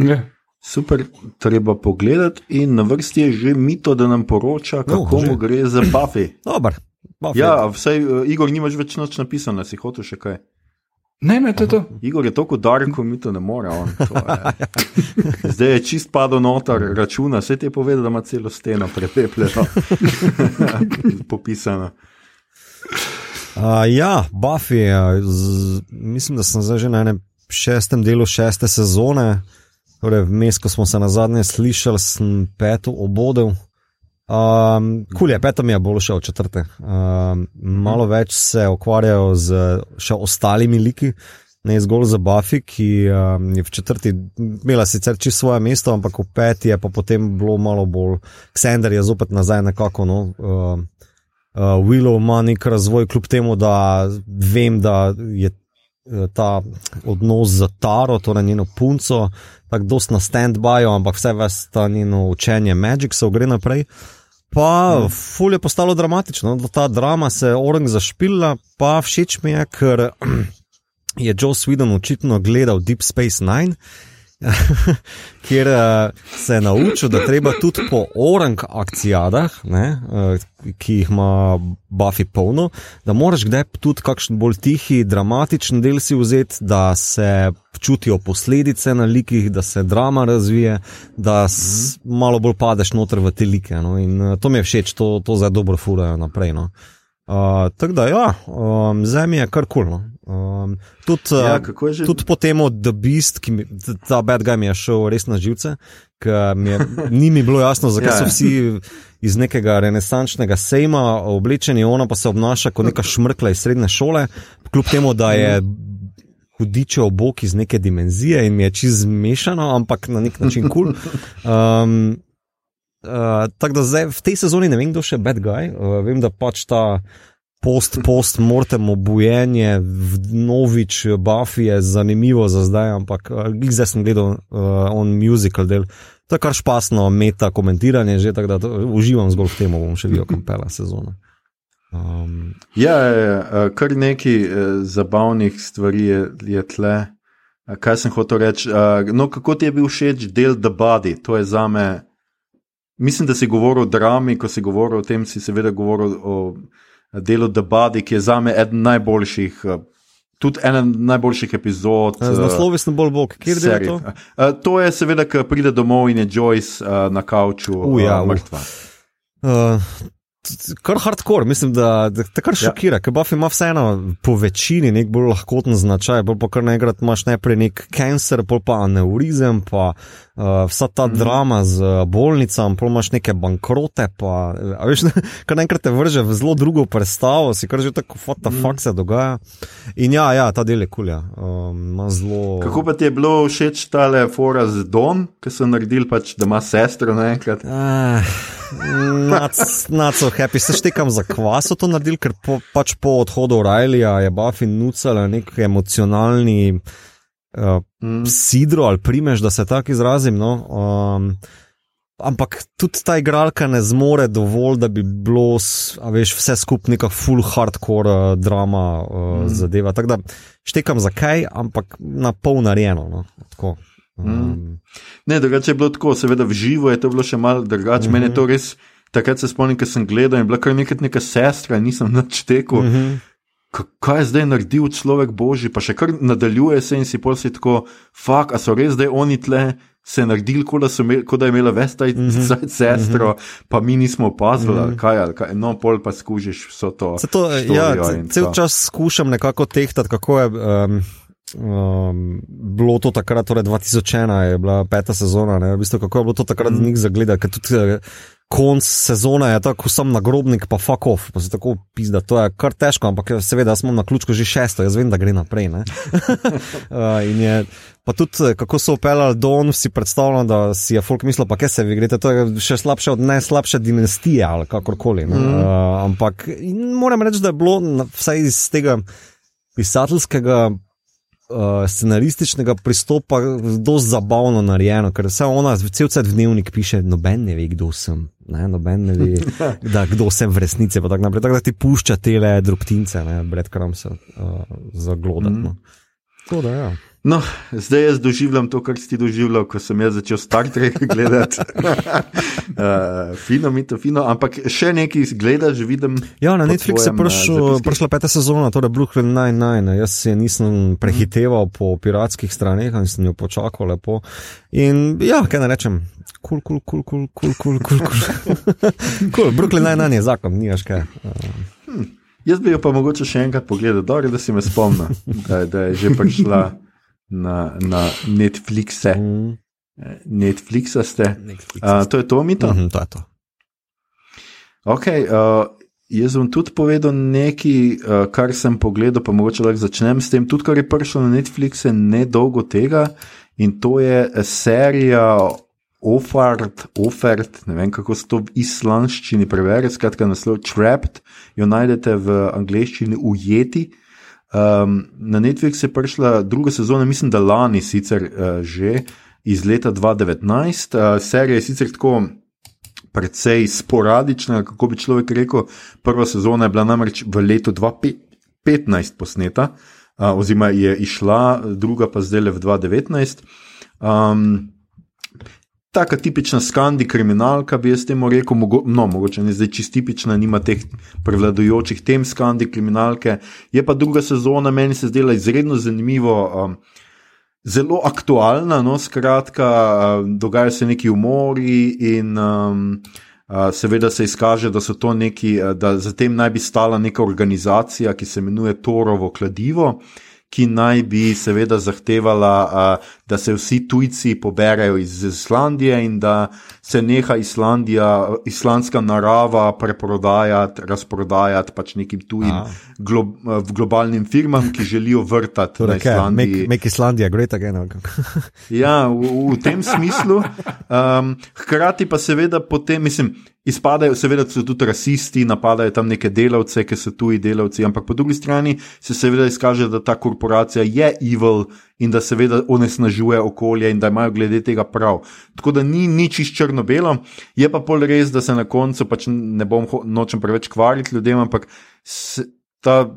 Yeah. Super, treba pogledati, in na vrsti je že mito, da nam poroča, no, kako no, mu gre za Buffy. Dobar, Buffy. Ja, vsaj uh, Igor, nimaš več noč napisano, si hotel še kaj. Ne, ne, to je to. Igor je tako daren, ko mi to ne more. On, to je. [LAUGHS] Zdaj je čist padel noter, računa, vse ti je povedal, da ima celo steno prepepljeno, [LAUGHS] popisano. Uh, ja, Buffy, z, mislim, da sem zdaj že na enem šestem delu šeste sezone. Torej, vmes, ko smo se na zadnje slišali, sem peto obodel, Um, kul je, peto mi je bolj še od četrte. Um, malo več se ukvarjajo z še ostalimi liki, ne zgolj za Buffy, ki um, je v četrti imela sicer čisto svoje mesto, ampak v peti je pa potem bilo malo bolj. Xander je zopet nazaj nekako. No, uh, uh, Willow ima nek razvoj, kljub temu, da vem, da je ta odnos z Taro, torej njeno punco, tako dost na stand-by, ampak vse ves ta njeno učenje Magic se gre naprej. Pa, mm. ful je postalo dramatično, da ta drama se je orang zašpila, pa všeč mi je, ker [CLEARS THROAT] je Joe Sweden očitno gledal Deep Space Nine. [LAUGHS] kjer uh, se je naučil, da treba tudi po orang akcijadah, ne, uh, ki jih ima Buffy polno, da moraš kdaj tudi kakšen bolj tihi, dramatičen del si vzeti, da se čutijo posledice na likih, da se drama razvije, da s, -hmm. malo bolj padeš noter v te like. No, in uh, to mi je všeč, to, to zdaj dobro furajo naprej. No. Uh, Tako da, ja, um, zemlja je kar kulno. Cool, Um, tudi ja, uh, tud po tem, da Beast, ki mi, ta bad guy mi je šel res na živce, ker mi je, [LAUGHS] ni mi bilo jasno, zakaj ja. so vsi iz nekega renesančnega sejma oblečeni, ona pa se obnaša kot neka šmrkla iz srednje šole, kljub temu, da je hudiče obok iz neke dimenzije in mi je čez zmešano, ampak na nek način kul. Cool. Um, uh, Tako da zdaj v tej sezoni ne vem, kdo še bad guy, uh, vem, da pač ta post, post obujenje, novič, Buffy je zanimivo za zdaj, ampak eh, zdaj sem gledal uh, on musical del. To je kar špasno, meta komentiranje, že tako da to, uživam zgolj v tem, bom še videl, kam pela sezona. Um, ja, je, ja, ja, kar nekaj eh, zabavnih stvari je, je tle. Kaj sem hotel reči? No, kako ti je bil všeč del The Body? To je za me. Mislim, da si govoril o drami, ko si govoril o tem, si seveda govoril o delu The Body, ki je za me eden najboljših. Eh, tudi ena najboljših epizod. Z naslovom sem bolj bog, kjer je to? Uh, to je seveda, ki pride domov in je Joyce uh, na kavču, uja, uh, mrtva. Uh, kar hardcore, mislim, da te kar ja. šokira, ja. ker Buffy ima vseeno po večini nek bolj lahkoten značaj, bolj pa kar naenkrat imaš najprej nek cancer, pol pa aneurizem, pa uh, vsa ta mm. drama z bolnicami, pol imaš neke bankrote, pa veš, [LAUGHS] kar naenkrat te vrže v zelo drugo predstavo, si kar že tako fata mm. fakt se dogaja. In ja, ja, ta del je kulja, um, zelo. Kako pa ti je bilo všeč tale fora z Don, ki so naredili pač, da ima sestro naenkrat? Uh. Naco, happy, se štekam za kvas, to naredil, ker po, pač po odhodu Rajlija je Buffy nucala nek emocionalni uh, mm. sidro ali primež, da se tako izrazim. No? Um, ampak tudi ta igralka ne zmore dovolj, da bi bilo veš, vse skupaj neka full hardcore uh, drama uh, mm. zadeva. Tako da štekam za kaj, ampak na pol narejeno. No? Um, ne, drugače je bilo tako, seveda v živo je to bilo še malo drugače. Uh -huh. Mene je to mhm. res, takrat se spomnim, ker sem gledal in bila kar nekaj neka sestra, nisem nič tekel. Uh mhm. Kaj je zdaj naredil človek božji, pa še kar nadaljuje se in si posli tako, fuk, a so res zdaj oni tle. Se je naredil, kot da, ko da je imela vesta in mm -hmm. sestro, mm -hmm. pa mi nismo opazili, mm -hmm. kaj je, no, pol pa skužiš vse to. to ja, cel čas skušam nekako tehtati, kako je. Um, Um, bilo to takrat, torej 2001 je bila peta sezona, ne? v bistvu kako je bilo to takrat mm. njih zagledati, ker tudi eh, konc sezone je tako sam nagrobnik, pa fuck off, pa se tako pizda, to je kar težko, ampak seveda smo na ključku že šesto, jaz vem, da gre naprej. uh, [LAUGHS] in je, pa tudi eh, kako so upeljali Don, si predstavljam, da si je folk mislil, pa kaj se vi greste, to je še slabše od najslabše dinastije ali kakorkoli. Mm. Uh, ampak moram reči, da je bilo vsaj iz tega pisateljskega uh, scenarističnega pristopa zelo zabavno narejeno, ker vse ona, cel cel dnevnik piše, noben ne ve, kdo sem. Ne, noben ne ve, [LAUGHS] da, kdo sem v resnici. Tako tak da ti pušča te le drobtince, kram se uh, zaglodati. Mm. No. Tako da, ja. No, zdaj jaz doživljam to, kar si doživljal, ko sem jaz začel Star Trek [LAUGHS] gledati. uh, [LAUGHS] fino, mi to fino, ampak še nekaj gledaš, vidim. Ja, na Netflixu je prišel, prišla peta sezona, torej Brooklyn Nine-Nine. Jaz se nisem prehiteval po piratskih straneh in sem jo počakal lepo. In ja, kaj ne rečem. Kul, kul, kul, kul, kul, kul, kul. Kul, [LAUGHS] Brooklyn Nine-Nine je zakon, nimaš kaj. Uh. Hm. Jaz bi jo pa mogoče še enkrat pogledal, dobro, da si me spomnil, da, da je že prišla na, na Netflixe. Mm. Netflixa ste. Netflixa uh, to je to, mi to? Mm -hmm, to je to. Okay, uh, jaz bom tudi povedal nekaj, uh, kar sem pogledal, pa mogoče lahko začnem s tem. Tudi, kar je prišlo na Netflix, je nedolgo tega in to je serija Offert, Offert, ne vem kako se to v islandščini preveri, skratka, naslov Trapped, jo najdete v angleščini ujeti. Um, na Netflix je prišla druga sezona, mislim, da lani sicer uh, že iz leta 2019. Uh, serija je sicer tako precej sporadična, kako bi človek rekel. Prva sezona je bila namreč v letu 2015 posneta, uh, oziroma je išla, druga pa zdaj le v 2019. Um, Taka tipična skandi kriminalka, bi jaz temu rekel, mogo, no, mogoče ne zdaj čist tipična, nima teh prevladujočih tem skandi kriminalke. Je pa druga sezona, meni se zdela izredno zanimivo, um, zelo aktualna, no, skratka, um, dogajajo se neki umori in um, uh, seveda se izkaže, da neki, da zatem naj bi stala neka organizacija, ki se imenuje Torovo kladivo ki naj bi seveda zahtevala, da se vsi tujci poberajo iz Islandije in da se neha Islandija, islandska narava preprodajati, razprodajati pač nekim tujim glo, globalnim firmam, ki želijo vrtati torej, na Islandiji. Make, make Islandija great again. ja, v, v tem smislu. [LAUGHS] Um, hkrati pa seveda potem, mislim, Izpadajo, seveda, so tudi rasisti, napadajo tam neke delavce, ki so tuji delavci, ampak po drugi strani se seveda izkaže, da ta korporacija je evil in da seveda onesnažuje okolje in da imajo glede tega prav. Tako da ni nič iz črno-belo, je pa pol res, da se na koncu pač ne bom nočem preveč kvariti ljudem, ampak ta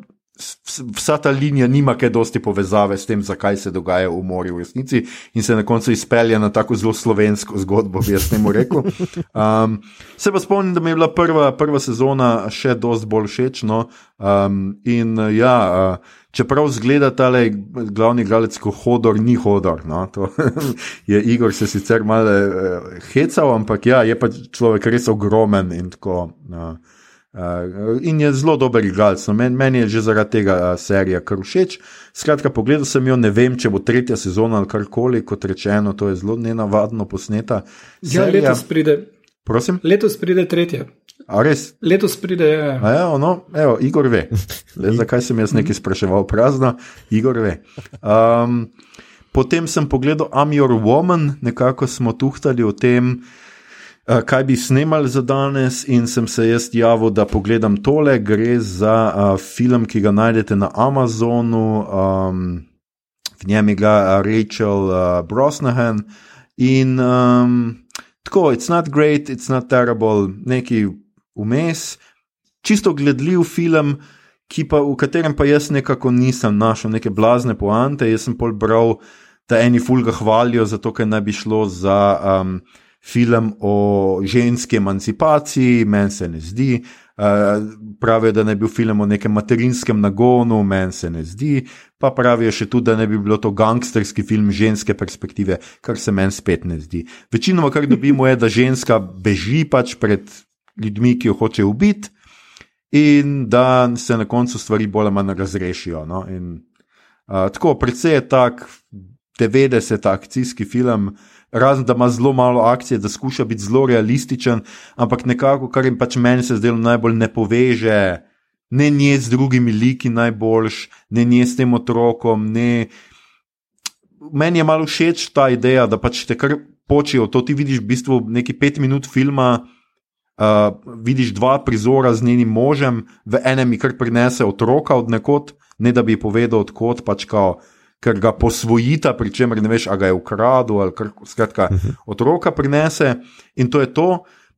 vsa ta linija nima kaj dosti povezave s tem, zakaj se dogaja v morju v resnici, in se na koncu izpelje na tako zelo slovensko zgodbo, bi jaz temu rekel. [LAUGHS] Um, se pa spomnim, da mi je bila prva, prva sezona še dosti bolj všeč. No? Um, in ja, uh, čeprav zgleda ta glavni igralec, kot hodor, ni hodor. No? To [LAUGHS] je Igor se sicer malo uh, hecal, ampak ja, je pa človek res ogromen in tako. Uh, Uh, in je zelo dober igralec. No, meni men je že zaradi tega uh, serija kar všeč. Skratka, pogledal sem jo, ne vem, če bo tretja sezona ali karkoli, kot rečeno, to je zelo nenavadno posneta. Ja, serija. Ja, letos pride. Prosim? Letos pride tretja. A res? Letos pride, ja. A ja, no, evo, Igor ve. [LAUGHS] Le, zakaj sem jaz nekaj spraševal prazno? Igor ve. Um, potem sem pogledal I'm Your Woman, nekako smo tuhtali o tem. Eh, kaj bi snimali za danes, in sem se jaz javil, da pogledam tole. Gre za uh, film, ki ga najdete na Amazonu, um, v njem igra Rachel uh, Brosnahan. In um, tako, it's not great, it's not terrible, neki vmes, čisto gledljiv film. Pa, v katerem pa jaz nekako nisem našel neke blazne poante, jaz sem pol bral, da eni fulga hvalijo, zato ker naj bi šlo za um, film o ženski emancipaciji, meni se ne zdi. Uh, pravijo, da ne bi bil film o nekem materinskem nagonu, meni se ne zdi. Pa pravijo še tudi, da ne bi bilo to gangsterski film ženske perspektive, kar se meni spet ne zdi. Večinoma, kar dobimo, je, da ženska beži pač pred ljudmi, ki jo hoče ubiti, in da se na koncu stvari bolj ali manj razrešijo. No? In, uh, tako, predvsej je tak 90 akcijski film razen da ima zelo malo akcije, da skuša biti zelo realističen, ampak nekako, kar jim pač meni se zdelo najbolj ne poveže, ne nje z drugimi liki najboljš, ne nje s tem otrokom. Ne... Meni je malo všeč ta ideja, da pač te kar počijo. To ti vidiš v bistvu neki pet minut filma. Uh, vidiš dva prizora z njenim možem, v enem, ki prinese otroka od nekod, ne da bi povedal, odkot pač kao ker ga posvojita, pri čemer ne veš, ali ga je ukradel ali kar skratka, mhm. otroka prinese in to je to.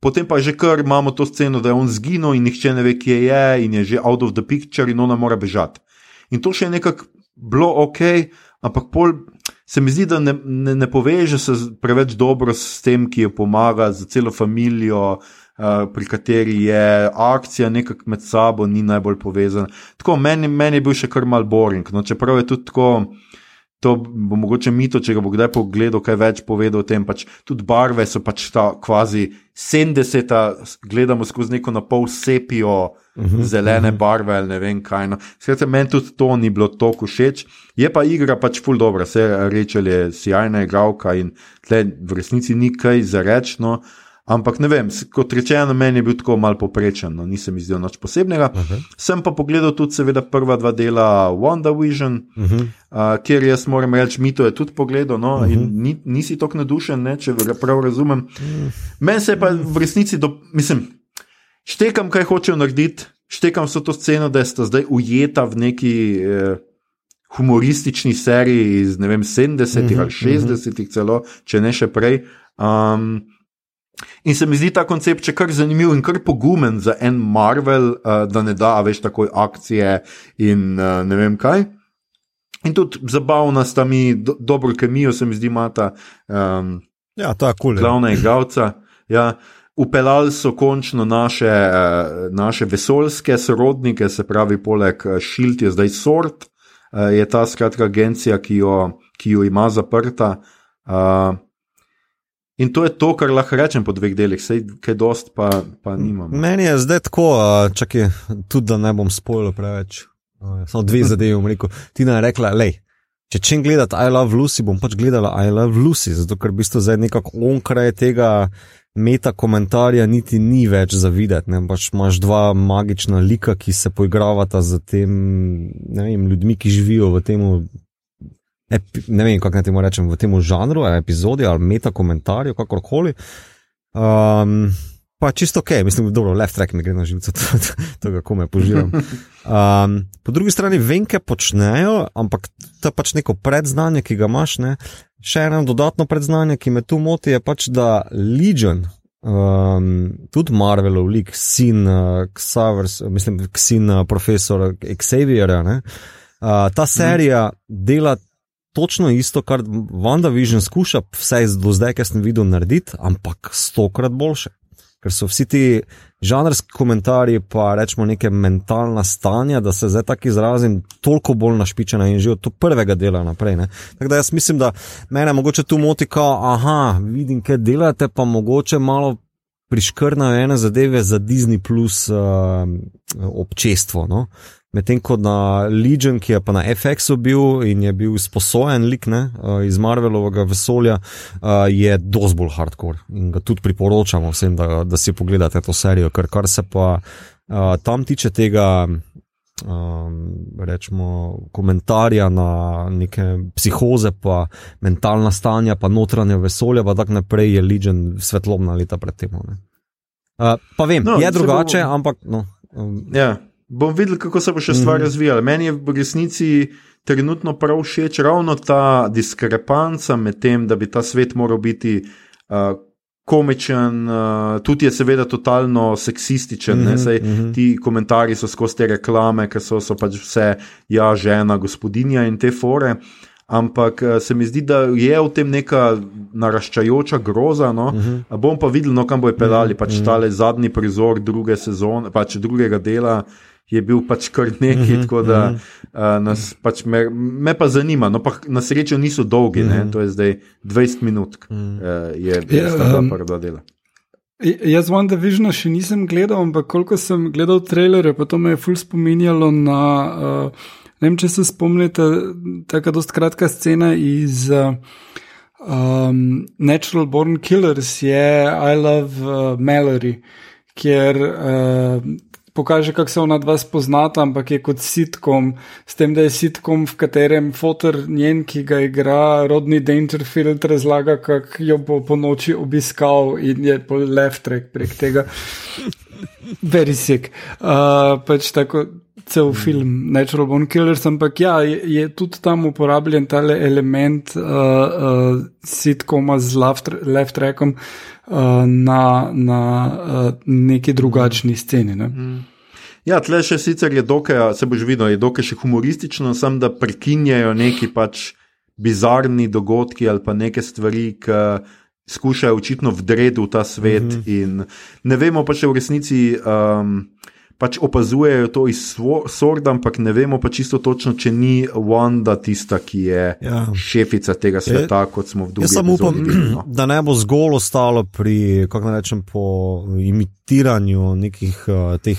Potem pa že kar imamo to sceno, da je on zginil in nihče ne ve, kje je, in je že out of the picture, in ona mora bežati. In to še je nekako bilo ok, ampak pol se mi zdi, da ne, ne, ne poveže se preveč dobro s tem, ki jo pomaga za celo družino, uh, pri kateri je akcija nekako med sabo ni najbolj povezana. Tako meni, meni je bil še kar mal boring, no, čeprav je tudi tako to bo mogoče mito, če ga bo kdaj pogledal, kaj več povedal o tem. Pač tudi barve so pač ta kvazi 70, gledamo skozi neko na pol sepijo, uh mhm, -huh, zelene uh mhm. -huh. barve ali ne vem kaj. No. Skratka, meni tudi to ni bilo tako všeč. Je pa igra pač full dobro, se reče, je sjajna igralka in tle v resnici ni kaj za reči. Ampak ne vem, kot rečeno, meni je bil tako mal poprečen, no, nisem izdel nič posebnega. Uh Mhm. -huh. Sem pa pogledal tudi, seveda, prva dva dela WandaVision, uh Mhm. -huh. uh, kjer jaz moram reči, mi to je tudi pogledal, no, uh -huh. in ni, nisi tako nadušen, ne, če prav razumem. Uh -huh. Meni se je pa v resnici, do, mislim, štekam, kaj hočejo narediti, štekam vso to sceno, da sta zdaj ujeta v neki. Eh, Humoristični seriji iz vem, 70-ih ali 60-ih, celo, če ne še prej. Um, In se mi zdi ta koncept še kar zanimiv in kar pogumen za en Marvel, uh, da ne da več takoj akcije in uh, ne vem kaj. In tudi zabavna sta mi, do, dobro kemijo se mi zdi, imata um, Ja, to je kul. Cool, glavna igralca. Ja. Upeljali so končno naše, eh, naše vesoljske sorodnike, se pravi, poleg eh, Shield je zdaj Sort, je ta skratka agencija, ki jo, ki jo ima zaprta. Uh, in to je to, kar lahko rečem po dveh delih, sej kaj dost pa, pa nimam. Meni je zdaj tako, čakaj, tudi da ne bom spojil preveč. Samo dve [LAUGHS] zadevi bom rekel. Tina je rekla, lej. Če čem gledati I Love Lucy, bom pač gledala I Love Lucy, zato ker v bistvu zdaj nekako onkraj tega meta komentarja niti ni več za videti. Pač imaš dva magična lika, ki se poigravata z tem, ne vem, ljudmi, ki živijo v tem, ne vem, kako naj temu rečem, v tem žanru, epizodi ali meta komentarju, kakorkoli. Um, pa čisto ok, mislim, dobro, left track mi gre na živce, [LAUGHS] to, to, to kako me požiram. Um, po drugi strani vem, kaj počnejo, ampak to je pač neko predznanje, ki ga imaš. Ne? Še eno dodatno predznanje, ki me tu moti, je pač, da Legion, um, tudi Marvelov lik, sin uh, Xavers, mislim, sin uh, profesora Xavierja, ne? uh, ta serija mm. dela. Točno isto, kar WandaVision skuša, vsaj do zdaj, ki sem videl, narediti, ampak stokrat boljše. Ker so vsi ti žanrski komentarji, pa rečemo neke mentalna stanja, da se zdaj tako izrazim, toliko bolj našpičena in že od prvega dela naprej. Ne? Tako da jaz mislim, da mene mogoče tu moti, kao, aha, vidim, kaj delate, pa mogoče malo priškrnajo ene zadeve za Disney plus uh, občestvo. No? Medtem ko na Legion, ki je pa na FX-u bil in je bil sposojen lik ne, iz Marvelovega vesolja, je dosti bolj hardcore in ga tudi priporočamo vsem, da, da si pogledate to serijo, ker kar se pa tam tiče tega. Um, rečemo, komentarja na neke psihoze, pa mentalna stanja, pa notranje vesolje, pa tako naprej je Legion svetlobna leta pred tem. Uh, pa vem, no, je drugače, bo... ampak. No, um, ja bom videl, kako se bo še stvar mm. razvijala. Meni je v resnici trenutno prav všeč ravno ta diskrepanca med tem, da bi ta svet moral biti uh, komičen, uh, tudi je seveda totalno seksističen. Mm -hmm, Sej, mm -hmm. Ti komentarji so skozi te reklame, ker so, so pač vse, ja, žena, gospodinja in te fore. Ampak se mi zdi, da je v tem neka naraščajoča groza. No? Uh -huh. Bom pa videl, no, kam bojo pelali. Pač uh -huh. tale zadnji prizor druge sezone, pač drugega dela je bil pač kar nekaj, uh -huh. tako da uh, nas pač me, me pa zanima. No, pa na srečo niso dolgi, uh -huh. to je zdaj 20 minut, uh -huh. uh, je bila ja, ta um, prva dela. Jaz WandaVision še nisem gledal, ampak koliko sem gledal trailerje, pa to me je ful spominjalo na. Uh, Ne vem, če se spomnite, tako dosta kratka scena iz uh, um, Natural Born Killers je I Love uh, Mallory, kjer uh, pokaže, kako se ona dva spoznata, ampak je kot sitkom, s tem, da je sitkom, v katerem fotor njen, ki ga igra Rodney Dangerfield, razlaga, kako jo bo po noči obiskal in je po left track prek tega. Very sick. Uh, pač tako cel mm. film Natural Born Killers, ampak ja, je, je tudi tam uporabljen ta element uh, uh, sitkoma z left trackom uh, na, na uh, neki drugačni sceni. Ne? Mm. Ja, tle še sicer je dokaj, se boš videl, je dokaj še humoristično, sem da prekinjajo neki pač bizarni dogodki ali pa neke stvari, ki skušajo očitno vdreti v ta svet. Mm -hmm. In ne vemo pa če v resnici um, pač opazujejo to iz sorda, ampak ne vemo pa čisto točno, če ni Wanda tista, ki je ja. šefica tega sveta, je, kot smo v drugem. Jaz samo upam, no. [CLEARS THROAT] da ne bo zgolj ostalo pri, kako naj rečem, po imitiranju nekih uh, teh.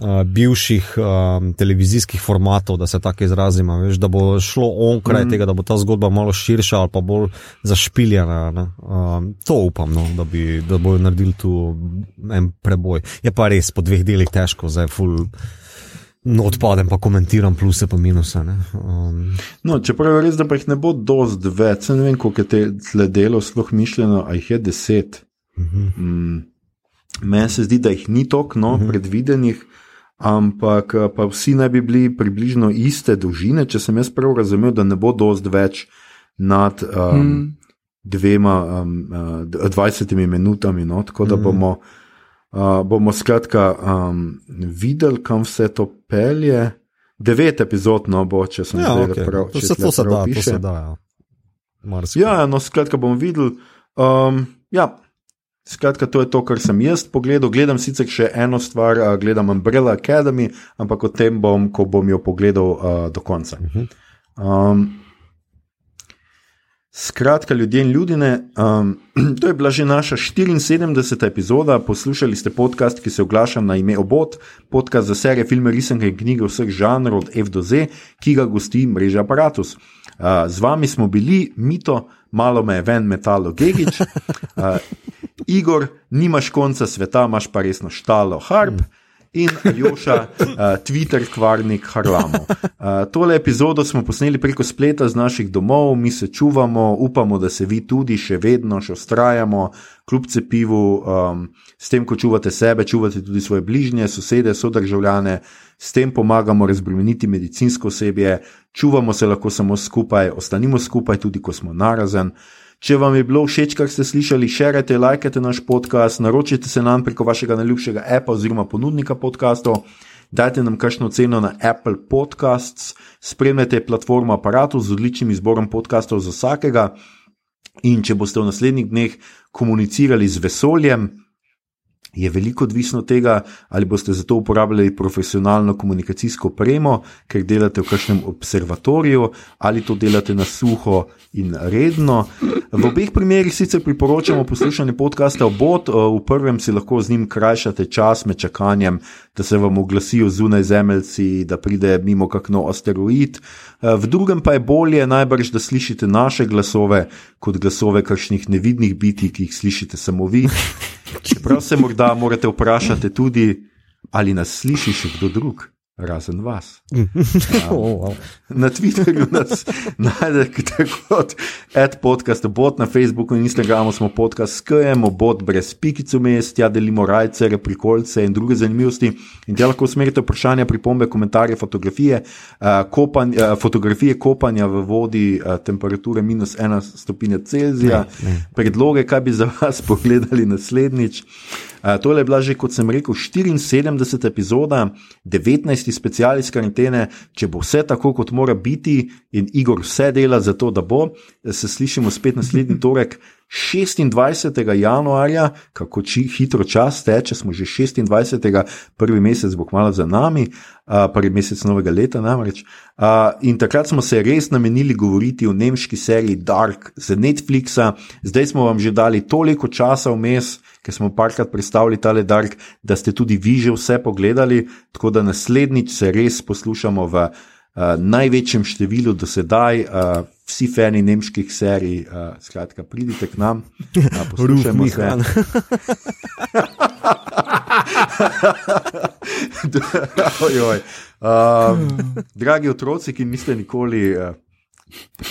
Uh, bivših um, televizijskih formatov, da se tako izrazim. Veš, da bo šlo onkraj mm. tega, da bo ta zgodba malo širša ali pa bolj zašpiljena. Um, to upam, no, da, bi, da bojo naredili tu en preboj. Je pa res po dveh delih težko, zdaj full. No, odpadem pa komentiram pluse in minuse. Um. No, čeprav je res, da pa jih ne bo dosti več, ne vem, koliko je te delo sploh mišljeno, a jih je deset. Uh mhm. -huh. mm. Meni se zdi, da jih ni toliko no, uh mhm. -huh. predvidenih, ampak pa vsi naj bi bili približno iste dolžine, če sem jaz prav razumel, da ne bo dosti več nad um, mm. dvema, um, uh, 20 minutami. No, tako da mm. bomo, uh, bomo skratka um, videli, kam vse to pelje. Devet epizod, no bo, če sem ja, okay. prav. To se, to se da, to se da. Ja, ja no, skratka bomo videli. Um, ja. Skratka, to je to, kar sem jaz pogledal. Gledam sicer še eno stvar, gledam Umbrella Academy, ampak o tem bom, ko bom jo pogledal uh, do konca. Um, skratka, ljudje in ljudje, um, [CLEARS THROAT] to je bila že naša 74. epizoda. Poslušali ste podcast, ki se oglaša na ime Obot, podcast za serije, filme, risanke in knjige vseh žanrov od F do Z, ki ga gosti mreža Apparatus. Uh, z vami smo bili, mito, malo me je ven metalo, Gigič. Uh, [LAUGHS] Igor, nimaš konca sveta, imaš pa resno štalo, harp. In Aljoša, uh, Twitter, kvarnik, harlamo. Uh, tole epizodo smo posneli preko spleta z naših domov, mi se čuvamo, upamo, da se vi tudi še vedno, še ustrajamo, kljub cepivu, um, s tem, ko čuvate sebe, čuvate tudi svoje bližnje, sosede, sodržavljane, s tem pomagamo razbremeniti medicinsko osebje, čuvamo se lahko samo skupaj, ostanimo skupaj, tudi ko smo narazen. Če vam je bilo všeč, kar ste slišali, širite, lajkajte naš podcast, naročite se nam preko vašega najljubšega appa oziroma ponudnika podcastov, dajte nam kakšno ceno na Apple Podcasts, spremljajte platformo aparatu z odličnim izborom podcastov za vsakega. In če boste v naslednjih dneh komunicirali z vesoljem, je veliko odvisno od tega, ali boste za to uporabljali profesionalno komunikacijsko opremo, ker delate v kakšnem observatoriju, ali to delate na suho in redno. V obeh primerih sicer priporočamo poslušanje podcasta Obot, v prvem si lahko z njim krajšate čas med čakanjem, da se vam oglasijo zunaj zemeljci, da pride mimo kakšno asteroid. V drugem pa je bolje najbrž, da slišite naše glasove, kot glasove kakšnih nevidnih biti, ki jih slišite samo vi. Čeprav se morda morate vprašati tudi, ali nas sliši še kdo drug razen vas. [LAUGHS] Um, na Twitterju nas [LAUGHS] najdete kot podcast, bot na Facebooku in Instagramu smo podcast skajemo, bot brez pikic umest, ja delimo rajce, reprikolce in druge zanimivosti. In te lahko usmerite vprašanja, pripombe, komentarje, fotografije, uh, kopanj, uh, fotografije kopanja v vodi, uh, temperature minus ena stopinja Celzija, ne, ne. predloge, kaj bi za vas [LAUGHS] pogledali naslednjič. Uh, tole je bila že, kot sem rekel, 74. epizoda, 19 speciali iz karantene, če bo vse tako, kot mora biti, in Igor vse dela za to, da bo, se slišimo spet naslednji torek. 26. januarja, kako či, hitro čas teče, smo že 26. prvi mesec, bo kmalo za nami, uh, prvi mesec novega leta namreč. Uh, in takrat smo se res namenili govoriti o nemški seriji Dark z Netflixa, zdaj smo vam že dali toliko časa vmes, ker smo parkrat predstavili tale Dark, da ste tudi vi že vse pogledali, tako da naslednjič se res poslušamo v uh, največjem številu do sedaj. Uh, Vsi fani nemških serij, uh, skratka, pridite k nam, uh, [LAUGHS] poslušajmo se. uh, [LAUGHS] dragi otroci, ki niste nikoli uh,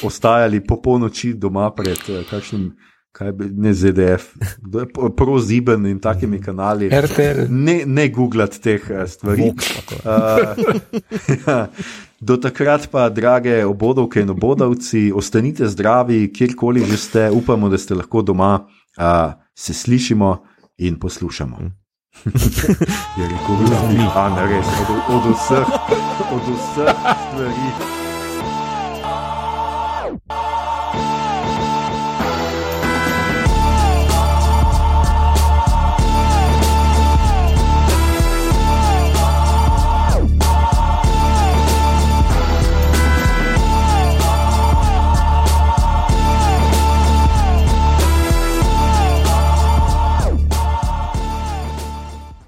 ostajali po polnoči doma pred uh, kakšnim kaj bi, ne ZDF, proziben in takimi mhm. kanali. Ne, ne googlati teh eh, stvari. Uh, ja. [LAUGHS] Do takrat pa, drage obodovke in obodavci, ostanite zdravi, kjerkoli že ste, upamo, da ste lahko doma, uh, se slišimo in poslušamo. Mhm. [LAUGHS] Je rekel, da je to res, od, od vseh, od vseh stvari.